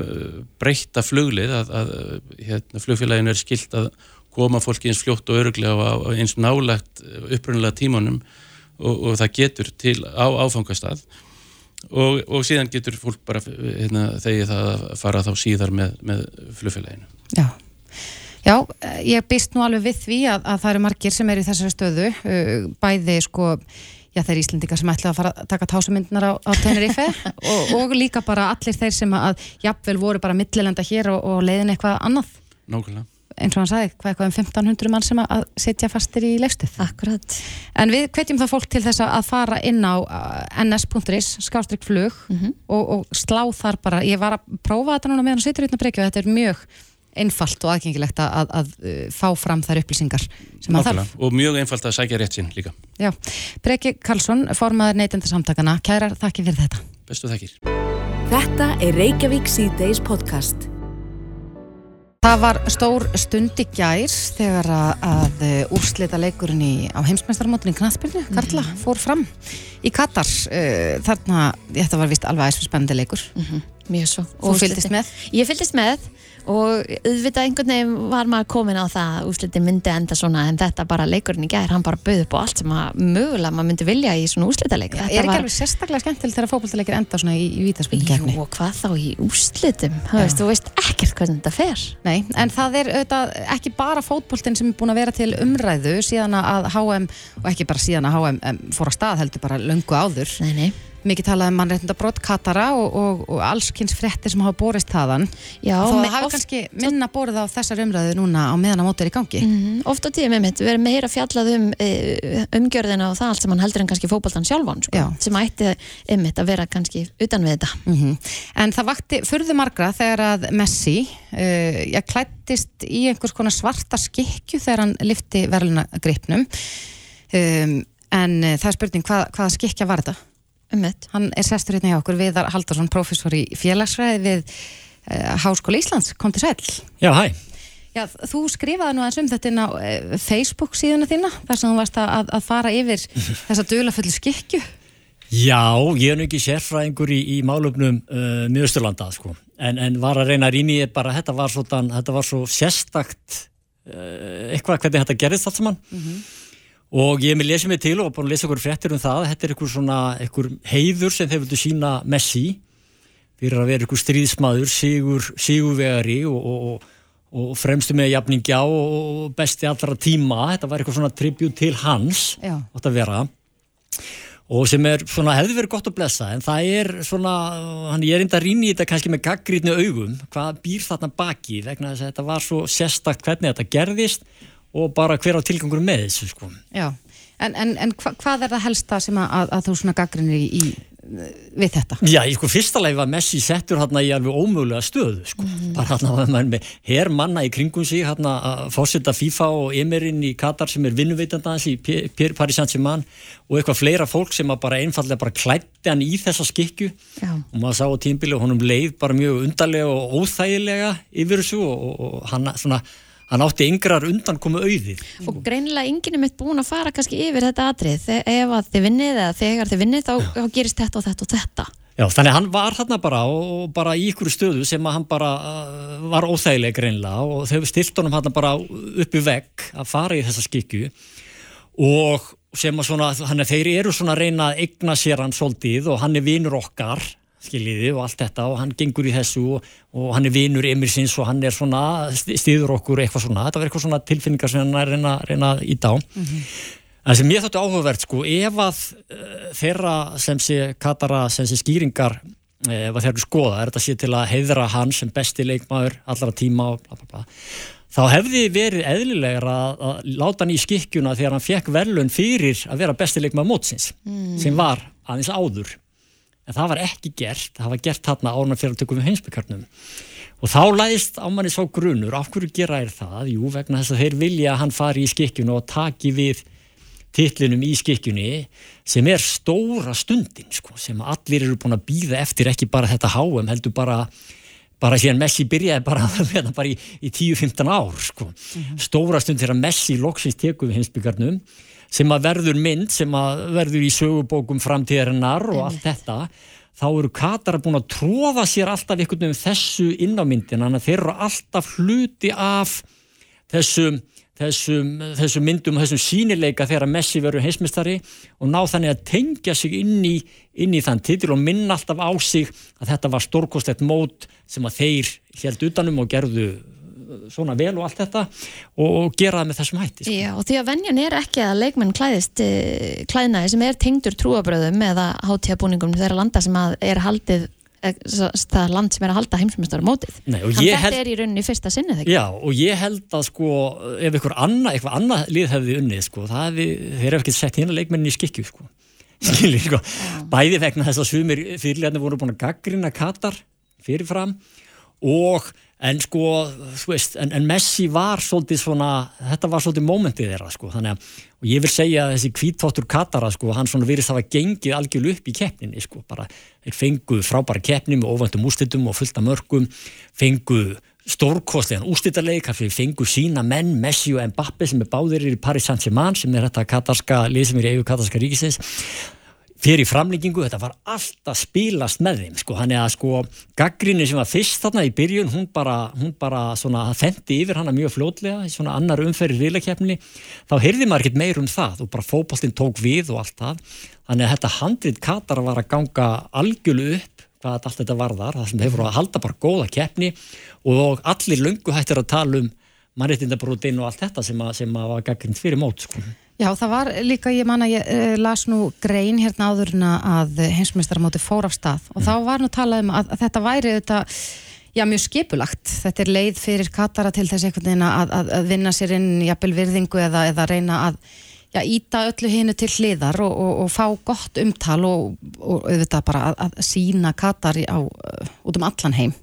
breytta fluglið að, að hérna, flugfélaginu er skilt að koma fólki eins fljótt og öruglega á eins nálagt upprunalega tímanum og, og það getur til á áfangastað og, og síðan getur fólk bara hérna, þegið það að fara þá síðar með, með flugfélaginu. Já. Já, ég býst nú alveg við því að, að það eru margir sem eru í þessari stöðu, uh, bæði sko, já þeir Íslendingar sem ætla að fara að taka tásumyndunar á, á Tenerife og, og líka bara allir þeir sem að jafnvel voru bara millilenda hér og, og leiðin eitthvað annað. Nákvæmlega. Eins og hann sagði, hvað eitthvað um 1500 mann sem að setja fastir í leikstuð. Akkurat. En við hvetjum það fólk til þess að fara inn á uh, ns.is, skástrygg flug og, og slá þar bara, ég var að prófa þetta núna meðan hann situr hérna brekju og þetta er mjög einfalt og aðgengilegt að, að, að uh, fá fram þær upplýsingar sem að þarf. Og mjög einfalt að sækja rétt sinn líka. Já, Breki Karlsson, formaður neytendasamtakana, kærar þakki fyrir þetta. Bestu þakkir. Þetta er Reykjavík C-Days podcast. Það var stór stund í gær þegar að, að úrslita leikurinn í, á heimsmeistarmótinni Knattbyrnu, Karla, fór fram í Katar. Uh, þarna, þetta var vist alveg aðeins spennandi leikur. Mjög svo. Þú fylgdist með? Ég fylgdist með og auðvitað einhvern veginn var maður komin á það að úrslitin myndi enda svona en þetta bara leikurinn í gær, hann bara bauð upp á allt sem að mögulega maður myndi vilja í svona úrslitaleik. Er ekki alveg sérstaklega skemmtilegt þegar fókbaltaleikir enda svona í, í vítaspilnkefni? Jú, og hvað þá í úrslitum? Þú veist, þú veist ekkert hvernig þetta fer. Nei, en það er auðvitað ekki bara fótboltinn sem er búin að vera til umræðu síðan að HM, og ekki bara síðan að HM fór að stað heldur bara löngu áður. Nei, nei. Mikið talað um mannréttinda brott Katara og, og, og allskynns fréttir sem hafa borist þaðan. Já, Þó það hafi kannski minna borið á þessar umræðu núna á meðan að móti er í gangi. Mm, oft á tíðum einmitt, við erum meira fjallað um e, umgjörðina og það allt sem hann heldur en kannski fótboltan sjálfan, sko, sem ætti einmitt að vera kannski utan við þetta. Mm En það vakti furðu margra þegar að Messi uh, ég klættist í einhvers konar svarta skikju þegar hann lifti verðluna gripnum um, en uh, það er spurning hvað, hvaða skikja var þetta? Einmitt. Hann er sestur hérna hjá okkur Viðar Haldarsson, professor í félagsfræði við uh, Háskóla Íslands, kom til sæl Já, hæ. Já, þú skrifaði nú aðeins um þetta inn á uh, Facebook síðuna þína þar sem þú varst að, að fara yfir þessa dulafullu skikju Já, ég er nú ekki sérfræðingur í, í málöfnum uh, miðausturlanda, sko. En, en var að reyna að rýna í bara, þetta var svo, þetta var svo sérstakt uh, eitthvað hvernig þetta gerðist allt saman. Og ég hef mér lesið mig til og búin að lesa ykkur fréttir um það. Þetta er ykkur svona, ykkur heiður sem þeir vildu sína Messi fyrir að vera ykkur stríðsmaður, sigur, sigurvegari og, og, og, og fremstu með jafningja og, besti allra tíma. Þetta var eitthvað svona tribut til hans, átt að vera og sem er svona, hefði verið gott að blessa en það er svona, hann ég er enda að rýna í þetta kannski með gaggrítnu augum hvað býr þarna baki vegna þess að þetta var svo sérstakt hvernig þetta gerðist og bara hver á tilgangur með þessu sko. Já, en, en, en hva, hvað er það helsta sem að, að, að þú svona gaggrinir í, í við þetta? Já, í sko fyrsta leið var Messi settur hérna í alveg ómögulega stöðu sko. bara hérna með her manna í kringum sig hérna að fórseta FIFA og Emirinn í Katar sem er vinnuveitanda hans í Paris Saint-Germain og eitthvað fleira fólk sem að bara einfallega bara klætti hann í þessa skikju Já. og maður sá á tímbili og honum leið bara mjög undarlega og óþægilega yfir þessu og, og, og hann, svona, hann átti yngrar undan komu auðið Og greinilega enginn er mitt búin að fara kannski yfir þetta atrið. Ef að þið vinnið eða þegar þið vinnið þá, þá gerist þetta og þetta og þetta. Já, þannig hann var þarna bara og bara í ykkur stöðu sem að hann bara uh, var óþægileg greinlega og þau stilt honum hann bara upp í vegg að fara í þessa skikju og sem að svona, hann er, þeir eru svona að reyna að eigna sér hann svolítið og hann er vinur okkar skiljiði og allt þetta og hann gengur í þessu og, og hann er vinur Emirsins og hann er svona stýður okkur eitthvað svona, þetta var eitthvað svona tilfinningar sem hann er reyna, reyna að íta á Það sem ég þóttu áhugavert sko, ef að uh, þeirra sem sé Katara sem sé skýringar uh, ef að þeir eru skoða, er þetta sé til að heiðra hann sem besti leikmaður allra tíma og bla bla bla, þá hefði verið eðlilegur að, að láta hann í skikkjuna þegar hann fekk verðlun fyrir að vera besti leikmaður mótsins sem var aðeins áður en það var ekki gert, það var gert þarna árna fyrir að tökum við heimsbyggarnum og þá læðist á manni svo grunur. Af hverju gera er það, jú vegna þess að þeir vilja að hann fari í skikkjuna og taki við titlinum í skikkjunni sem er stóra stundin sko, sem allir eru búin að býða eftir ekki bara þetta háum, heldur bara bara síðan Messi byrjaði bara, hérna, bara í, í 10-15 ár sko. stóra stund þegar Messi loksins tekur við heimsbyggarnum sem að verður mynd sem að verður í sögubókum framtíðarinnar og allt þetta þá eru Katar búin að tróða sér alltaf einhvern veginn þessu inn á myndin þannig að þeir eru alltaf hluti af þessum þessum, þessum myndum og þessum sínileika þegar Messi verður heimsmystari og ná þannig að tengja sig inn í, inn í þann titil og minna alltaf á sig að þetta var stórkostlegt mót sem að þeir held utanum og gerðu svona vel og allt þetta og, gera það með þessum hætti sko. Já, og því að venjan er ekki að leikmenn klæðist uh, klæðnaði sem er tengdur trúabröðum eða hátíðabúningum þeirra landa sem að er haldið eh, það land sem er að halda heimsmyndstara mótið Hann ég þetta er í rauninni fyrsta sinni þegar Já, og ég held að sko, ef einhver annað, eitthvað annað lið hefði unnið, sko, það hefði, þeir hefði ekki sett hérna leikmennin í skikju, sko. Skiljið, sko, bæði vegna þess að sumir fyrirlegarnir voru búin að gaggrina Katar fyrirfram og, en sko, þú veist, en, en Messi var svolítið svona, þetta var svolítið mómentið þeirra, sko, þannig að, og ég vil segja að þessi kvíttóttur Katara, sko, hann svona virðist hafa gengið algjörlu upp í keppninni, sko, bara, þeir fengu frábæra keppni með óvæntum úrslitum og fullta mörgum, fengu stórkostlegan úrslítarleik, kannski fengu sína menn, Messi og Mbappe sem er báðir í Paris Saint-Germain sem er þetta katarska lið sem er í eigu katarska ríkisins fyrir framlengingu, þetta var alltaf spilast með þeim, sko, hann er að sko gaggrinni sem var fyrst þarna í byrjun hún bara, hún bara svona fendi yfir hana mjög fljótlega, í svona annar umferði riðlakeppni, þá heyrði maður ekkert meir um það og bara fótboltinn tók við og allt það, þannig að þetta handrið Katar var að ganga algjölu upp hvað allt þetta varðar, það sem hefur að halda bara góða keppni og allir löngu hættir að tala um mannréttindabrótin og allt þetta sem að, sem að var gaggrind fyrir mót, sko. Já, það var líka, ég man að ég uh, las nú grein hérna áður en að heimsmeistaramóti fór af stað og þá var nú talað um að, að þetta væri þetta, já, mjög skipulagt. Þetta er leið fyrir Katara til þess einhvern veginn að, að, að vinna sér inn jafnvel virðingu eða, eða reyna að já, íta öllu hinu til hliðar og, og, og fá gott umtal og, og auðvitað bara að, að sína Katari á, uh, út um allan heim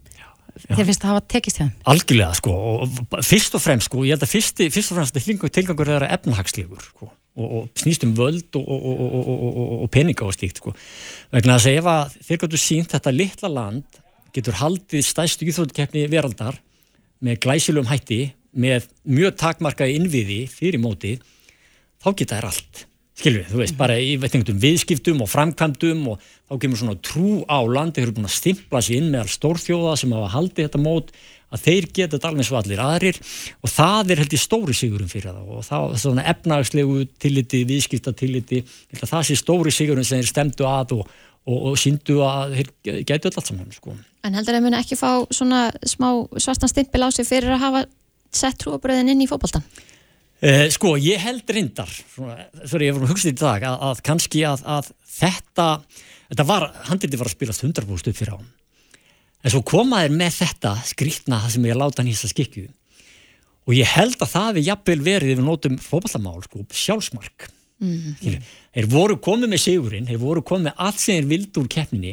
Þér finnst það að hafa tekist hjá þeim? Algjörlega sko og fyrst og fremst sko, ég held að fyrst, fyrst og fremst tilgangur, tilgangur er efnahagslegur sko og, og snýst um völd og, og, og peninga og slíkt sko. Vegna að ef að þeir gætu sínt þetta litla land getur haldið stæstu íþrótkeppni veraldar með glæsilegum hætti með mjög takmarkaði innviði fyrir móti þá geta þær allt skilvið, þú veist, bara í veitingum viðskiptum og framkvæmdum og þá kemur svona trú á landi, þeir eru búin að stimpla sér inn með all stórþjóða sem hafa haldið þetta mót að þeir geta þetta alveg svo allir aðrir og það er held ég stóri sigurum fyrir það og það er svona efnagslegu tilliti, viðskipta tilliti það sé stóri sigurum sem þeir stemdu að og, og, og síndu að þeir getu allt saman sko. En heldur þeir muni ekki fá svona smá svartan stimpil á sig fyrir að hafa sett trúabröðin inn í fótboltan? Uh, sko, ég held reyndar þegar ég var að hugsa þetta í dag að, að kannski að, að þetta þetta var, handriti var að spilast 100% upp fyrir á en svo komaðir með þetta skrítna það sem ég láta hann í þessa skikju. Og ég held að það við jafnvel verið við nótum fókballamál, sko, sjálfsmark. Mm. þeir voru komið með sigurinn, þeir voru komið með allt sem þeir vildi úr keppninni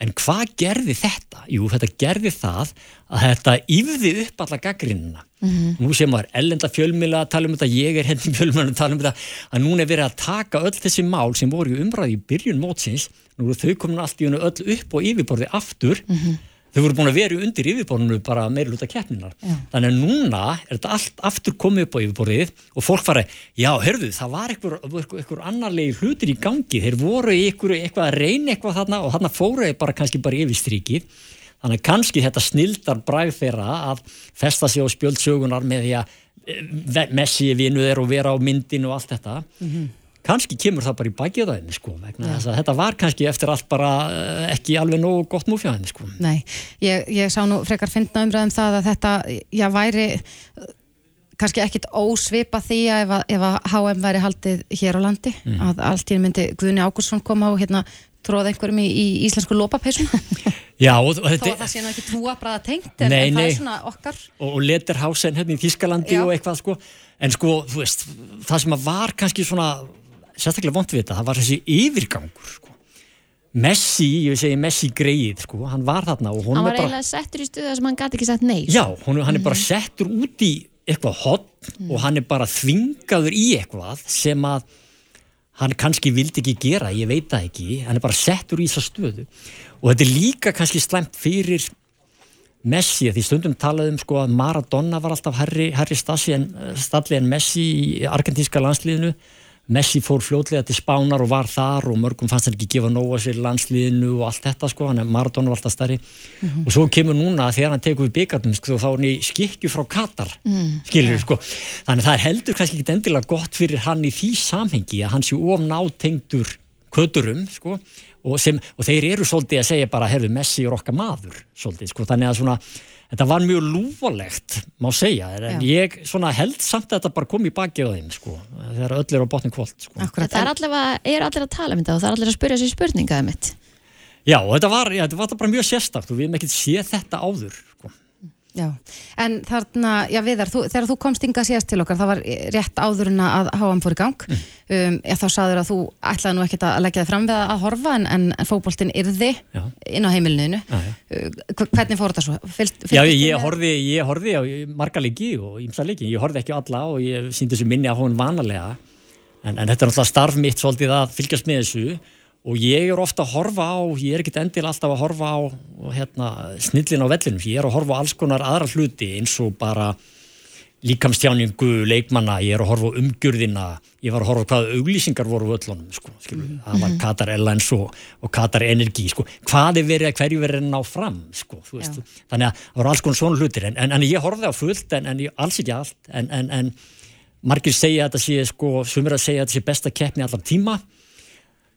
en hvað gerði þetta? Jú, þetta gerði það að þetta yfði upp alla gaggrinina. Mm -hmm. Nú sem var ellenda fjölmjöla að tala um þetta, ég er henni fjölmjöla að tala um þetta, að núna er verið að taka öll þessi mál sem voru umræði í byrjun mótsins, nú eru þau komin allt í hennu öll upp og yfirborði aftur, mm -hmm. Þau voru búin að vera undir yfirborðinu bara meira luta keppninar. Já. Þannig að núna er þetta allt aftur komið upp á yfirborðið og fólk fara, já, hörðu, það var einhver, annarlegi hlutir í gangi, þeir voru einhver, eitthvað að reyna eitthvað þarna og þarna fóru þeir bara kannski bara yfir strikið. Þannig að kannski þetta snildar bræð þeirra að festa sig á spjöldsögunar með því að Messi vinu þeir og vera á myndin og allt þetta. Mm -hmm. Kannski kemur það bara í bakið á þeim, sko, vegna þess að þetta var kannski eftir allt bara ekki alveg nógu gott múfjáðin, sko. Nei, ég, ég sá nú frekar finna umræðum það að þetta, já, væri kannski ekkit ósvipa því að ef, að ef að HM væri haldið hér á landi, mm. að allt í myndi Guðni Ágúrsson koma og hérna tróða einhverjum í, í íslensku lópapeisuna Já, og, þetta... Þó að það sé nú ekki trúabræða tengt en, nei, en það er svona okkar Og, og Letterhausen hérna í Þískalandi Já. og eitthvað sko En sko, þú veist, það sem var kannski svona sérstaklega vond við þetta, það var þessi yfirgangur sko. Messi, ég segi Messi greið sko, hann var þarna og Hann var bara... eiginlega settur í stuða sem hann gæti ekki sett nei Já, hún, hann er bara settur út í eitthvað hot og hann er bara þvingaður í eitthvað sem að hann kannski vildi ekki gera, ég veit það ekki. Hann er bara settur í þessa stöðu. Og þetta er líka kannski slemt fyrir Messi, því stundum talaðum sko að Maradona var alltaf herri, herri stalli en, en Messi í argentínska landsliðinu Messi fór fljótlega til Spánar og var þar og mörgum fannst hann ekki gefa nóga sér landsliðinu og allt þetta sko, hann er Maradona var alltaf starri mm -hmm. og svo kemur núna þegar hann tekur við byggarnum sko, þá er hann í skikju frá Katar mm. skilur yeah. sko, þannig það er heldur kannski ekki endilega gott fyrir hann í því samhengi að hann sé of nátengdur köturum sko og, sem, og þeir eru svolítið að segja bara herðu Messi er okkar maður svolítið sko, þannig að svona Þetta var mjög lúvalegt, má segja, en Já. ég held samt að þetta bara kom í baki á þeim, sko, þegar öll er á botni kvöld. Sko. Það er allir, að, er allir að tala um þetta og það er allir að spyrja sér spurningaði mitt. Já, og þetta var, já, þetta var bara mjög sérstakt og við hefum ekkert séð þetta áður. Já, en þarna, já Viðar, þú, þegar þú komst ynga síðast til okkar, það var rétt áður en að háam fór í gang, mm. um, þá saður að þú ætlaði nú ekkert að leggja þig fram við að horfa en, en, en fókbóltinn yrði já. inn á heimilinu. Já, já. Uh, hvernig fór þetta svo? Fyllt já, ég, ég horfi, ég horfi á marga leiki og ímsa leiki, ég horfi ekki á alla og ég síndi þessu minni að hún vanalega, en, en þetta er náttúrulega starf mitt svolítið að fylgjast með þessu og ég er ofta að horfa á, ég er ekkert endil alltaf að horfa á hérna, snillin á vellinum, ég er að horfa á alls konar aðra hluti eins og bara líkamstjáningu, leikmanna, ég er að horfa á umgjörðina, ég var að horfa á hvaða auglýsingar voru völlunum, sko, mm -hmm. það var Qatar Airlines og, og Qatar Energy, sko, hvað er verið að hverju verið að ná fram, sko, þannig að það voru alls konar svona hlutir, en, en, en ég horfði á fullt, en, en alls ekki allt, en margir segja að þetta sé, sko, sumir að segja að þetta sé besta keppni allar tíma,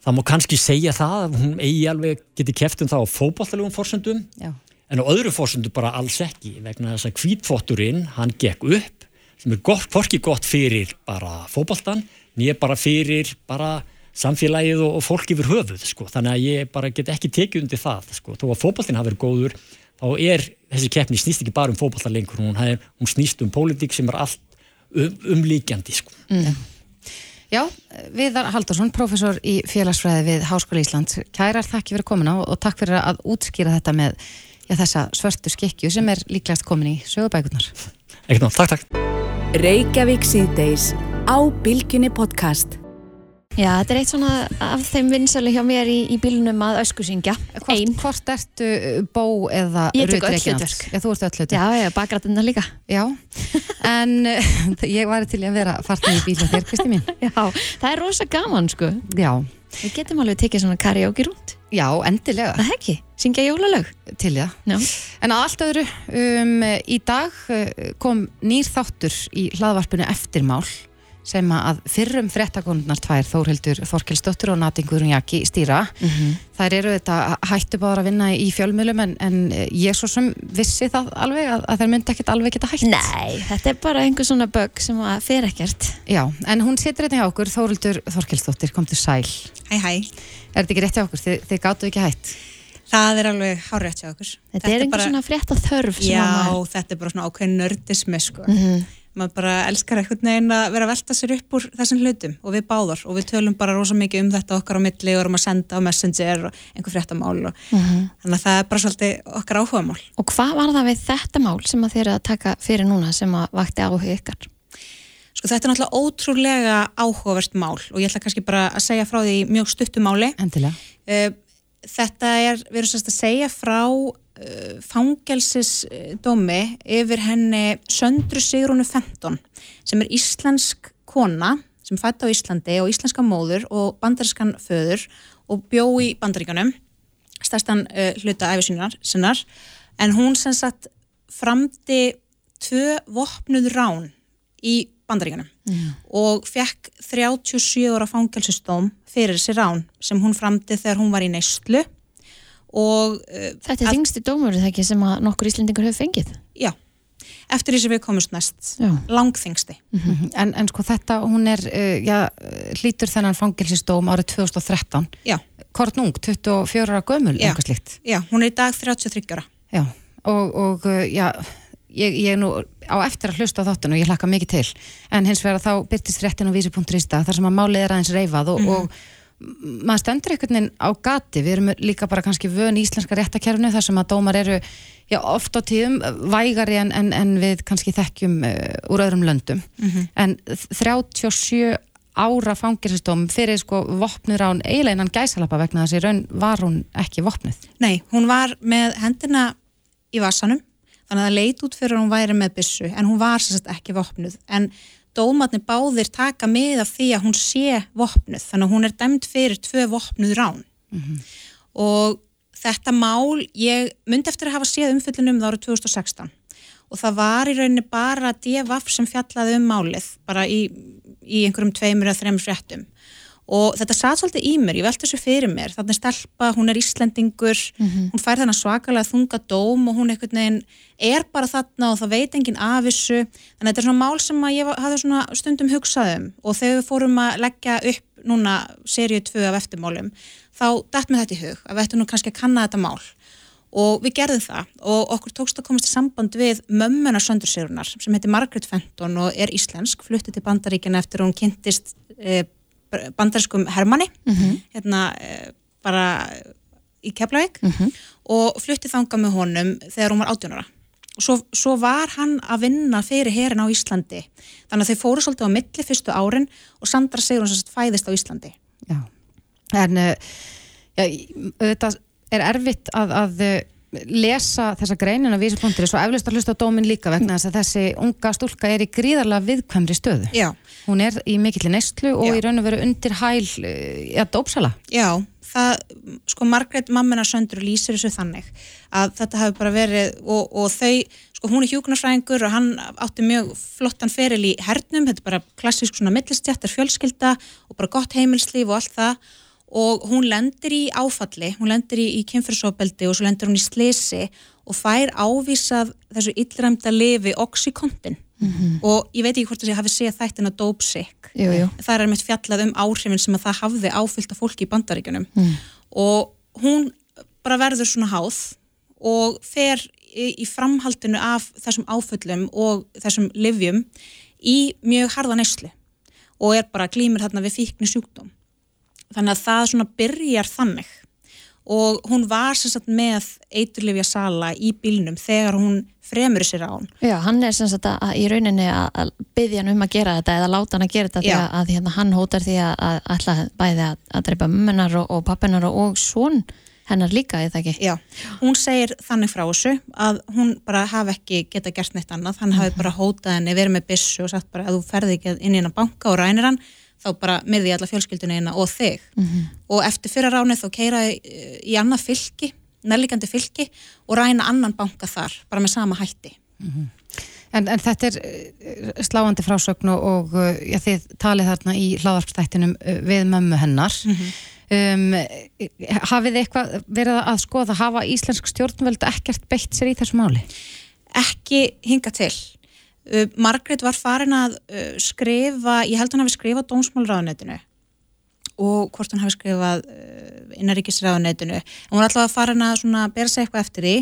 það má kannski segja það að hún eigi alveg geti keft um það á fókbaltalegum fórsöndum en á öðru fórsöndu bara alls ekki vegna þess að kvítfótturinn hann gekk upp sem er gott, hvorki gott fyrir bara fókbaltan nýja bara fyrir bara samfélagið og, og fólk yfir höfuð sko. þannig að ég bara get ekki tekið undir það sko. þó að fókbaltin hafi verið góður þá er þessi keppni snýst ekki bara um fókbaltar lengur hún, hún snýst um pólitík sem er allt um, umlíkjandi sko. mm. Já, Viðar Haldarsson, professor í félagsfræði við Háskóla Íslands. Kærar þakki fyrir komin á og takk fyrir að útskýra þetta með já, þessa svörstu skikju sem er líklegast komin í sögubækunar. Ekkert nátt, takk, takk. Já, þetta er eitt svona af þeim vinsali hjá mér í, í bílunum að öskusingja. Hvort, hvort ertu uh, bó eða Ég tek öll hlutverk. Já, þú ert öll hlutverk. Já, já, bakgrætina líka. Já, en ég var til að vera fartin í bílu þér, Kristi mín. Já, það er rosa gaman, sko. Já. Við getum alveg tekið svona karaoke rút. Já, endilega. Það ekki, syngja jólalög. Til já. Já. En að allt öðru, um, í dag uh, kom nýr þáttur í hlaðvarpinu Eftirmál sem að fyrrum frettakondnar tvær Þórhildur Þorkelsdóttur og Natingur Unjaki stýra. Mm -hmm. Þær eru þetta hættu bara að vinna í fjölmjölum en, en ég svo sem vissi það alveg að, að þær myndi ekkert alveg geta hætt. Nei, þetta er bara einhver svona bögg sem að fer ekkert. Já, en hún situr hérna hjá okkur, Þórhildur Þorkelsdóttir, kom til sæl. Hæ, hæ. Er þetta ekki rétt hjá okkur? Þið, þið gáttu ekki hætt? Það er alveg hárétt hjá okkur. Þetta, þetta er einhver bara... svona frétt að þörf. Já, þetta er bara svona ákveðin nördismi, sko. Mm -hmm maður bara elskar eitthvað neginn að vera að velta sér upp úr þessum hlutum og við báðar og við tölum bara rosa mikið um þetta okkar á milli og erum að senda á messenger og einhver fréttamál og mhm. -huh. þannig að það er bara svolítið okkar áhuga mál. Og hvað var það við þetta mál sem að þér að taka fyrir núna sem að vakti áhuga ykkar? Sko þetta er náttúrulega ótrúlega áhugavert mál og ég ætla kannski bara að segja frá því mjög stuttumáli. Endilega. Uh, þetta er, við erum sérst að segja frá fangelsisdómi yfir henni Söndru Sigrúnu Fenton sem er íslensk kona sem fætti á Íslandi og íslenska móður og bandarískan föður og bjó í bandaríkanum stærstan uh, hluta æfisinnar sinnar en hún sem sagt framdi tvö vopnuð rán í bandaríkanum mm. og fekk 37 ára fangelsistóm fyrir þessi rán sem hún framdi þegar hún var í neistlu og uh, Þetta er þingsti dómur þegar ekki sem að nokkur íslendingur hefur fengið? Já, eftir því sem við komumst næst. Langþingsti mm -hmm. en, en sko þetta, hún er uh, já, hlítur þennan fangelsistóm árið 2013 Já. Hvort nung, 24 ára gömul, eitthvað slikt Já, hún er í dag 33 ára. Já, og, og uh, já ég, ég er nú á eftir að hlusta á þáttun og ég hlakka mikið til. En hins vegar þá byrtist réttin á vísi.rista þar sem að málið er aðeins reyfað og, mm. og maður stendur einhvern veginn á gati, við erum líka bara kannski vön íslenska réttakerfnu þar sem að dómar eru já, oft á tíðum vægari en, en, en við kannski þekkjum uh, úr öðrum löndum mm -hmm. en 37 ára fangiristóm fyrir sko vopnur án eiginleinan gæsalappa vegna þess í raun var hún ekki vopnuð. Nei, hún var með hendina í vasanum þannig að það leit út fyrir að hún væri með bissu en hún var sérstaklega ekki vopnuð en dómatni báðir taka með af því að hún sé vopnuð, þannig að hún er dæmt fyrir tvö vopnuð rán. Mm -hmm. og þetta mál ég myndi eftir að hafa séð umfyllunum það árið 2016 og það var í rauninni bara DFF sem fjallaði um málið bara í, í einhverjum tveimur eða þreimur fréttum og þetta satt svolítið í mér, ég velti þessu fyrir mér. Þannig stelpa, hún er Íslendingur hún fær þennan svakalega þunga dóm og hún veginn er bara þarna og það veit enginn af þessu. Þannig að þetta er svona mál sem ég hafði stundum hugsað um. Og þegar við fórum að leggja upp núna seríu 2 af eftirmálum þá dætt mér þetta í hug að við ættum nú kannski að kanna þetta mál. Og við gerðum það. Og okkur tókst að komast í samband við mömmuna Söndursigurunar sem heitir Margaret Fenton og er íslensk, flutti til Bandaríkina eftir hún kynntist eh, bandarískum Hermanni hérna eh, bara í Keflavík og flutti þanga með honum þegar hún var 18 ára. Og svo, svo var hann að vinna fyrir herin á Íslandi. Þannig að þau fóru svolítið á milli fyrstu árin og Sandra Sigrun sem sagt fæðist á Íslandi. Já, en uh, já, þetta er erfitt að, að uh, lesa þessa greinin af vísipunktur svo eflust að hlusta dómin líka vegna þess að þessi unga stúlka er í gríðarlega viðkvæmri stöðu. Já. Hún er í mikill neyslu og Já. í raun og veru undir hæl ja, dópsala. Já, það, sko Margrét mammina söndur lýsir þessu þannig að þetta hafi bara verið og, og þau, sko hún er hjúknarsræðingur og hann átti mjög flottan feril í hernum, þetta er bara klassísk svona millistjættar fjölskylda og bara gott heimilslíf og allt það og hún lendir í áfalli, hún lendir í, í kynfyrsofbeldi og svo lendir hún í slisi og fær ávísað þessu illræmda lifi oxykontin og ég veit ekki hvort þessi hafi séð þættina Dope Sick. Það er meitt fjallað um áhrifin sem að það hafði áfyllt af fólki í bandaríkunum Mm. og hún bara verður svona háð og fer í, í framhaldinu af þessum áföllum og þessum livjum í mjög harða neyslu og er bara glýmir þarna við fíkni sjúkdóm þannig að það svona byrjar þannig. Og hún var sem sagt með eiturlifja sala í bílnum þegar hún fremur sér á hún Já, hann er sem sagt að, að í rauninni að, að byggja hann um að gera þetta eða láta hann að gera þetta að, að hérna, hann hótar því að, að ætla bæði að, að dreipa mummunar og, og pappinar og, og svon hennar líka, eða ekki? Já, hún segir þannig frá þessu að hún bara hafi ekki geta gert neitt annað, hann hafi bara hótað henni verið með byssu og sagt bara að þú ferði ekki inn í hennar banka og rænir hann þá bara myrði ég alla fjölskyldinu hérna og þig og eftir fyrra ránið þá keira í annað fylki, nærlíkandi fylki og ræna annan banka þar bara með sama hætti En, en þetta er eh, sláandi frásögn og, og eh, já, þið talið þarna í hláðarpstættinum við mömmu hennar. um, hafið eitthvað verið að skoða, hafa íslensk stjórnvöld ekkert beitt sér í þessu máli? ekki hinga til. Uh, Margrét var farin að uh, skrifa, ég held hún hafi skrifað dómsmálraðunetinu og hvort hún hafi skrifað uh, innaríkisraðunetinu. Hún var alltaf að farin að svona bera sig eitthvað eftir því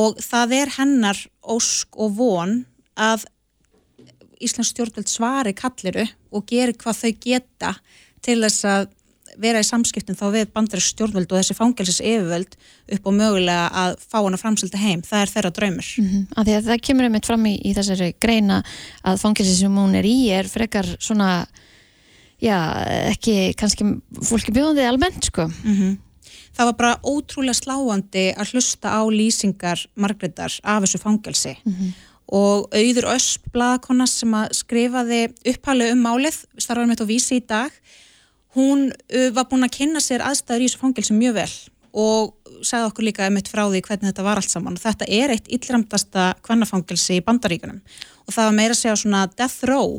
og það er hennar ósk og von að Íslands stjórnvöld svari kalliru og geri hvað þau geta til þess að vera í samskiptum þá við bandarísk stjórnvöld og þessi fangelsis yfirvöld upp og mögulega að fá hana framselta heim. Það er þeirra draumur. Mm Af því að það kemur einmitt fram í, í þessari greina að fangilsi sem hún er í er frekar svona já, ekki kannski fólki bjóðandi almennt sko Mhm. Það var bara ótrúlega sláandi að hlusta á lýsingar Margreðar af þessu fangelsi og auður Ösp blaðakonna sem að skrifaði upphælu um málið, starfaði með þetta á vísi í dag hún uh, var búin að kynna sér aðstæður í þessu fangelsi mjög vel og sagði okkur líka um eitt frá því hvernig þetta var allt saman. Og þetta er eitt illramdasta kvennafangelsi í bandaríkunum og það var meira að segja svona death row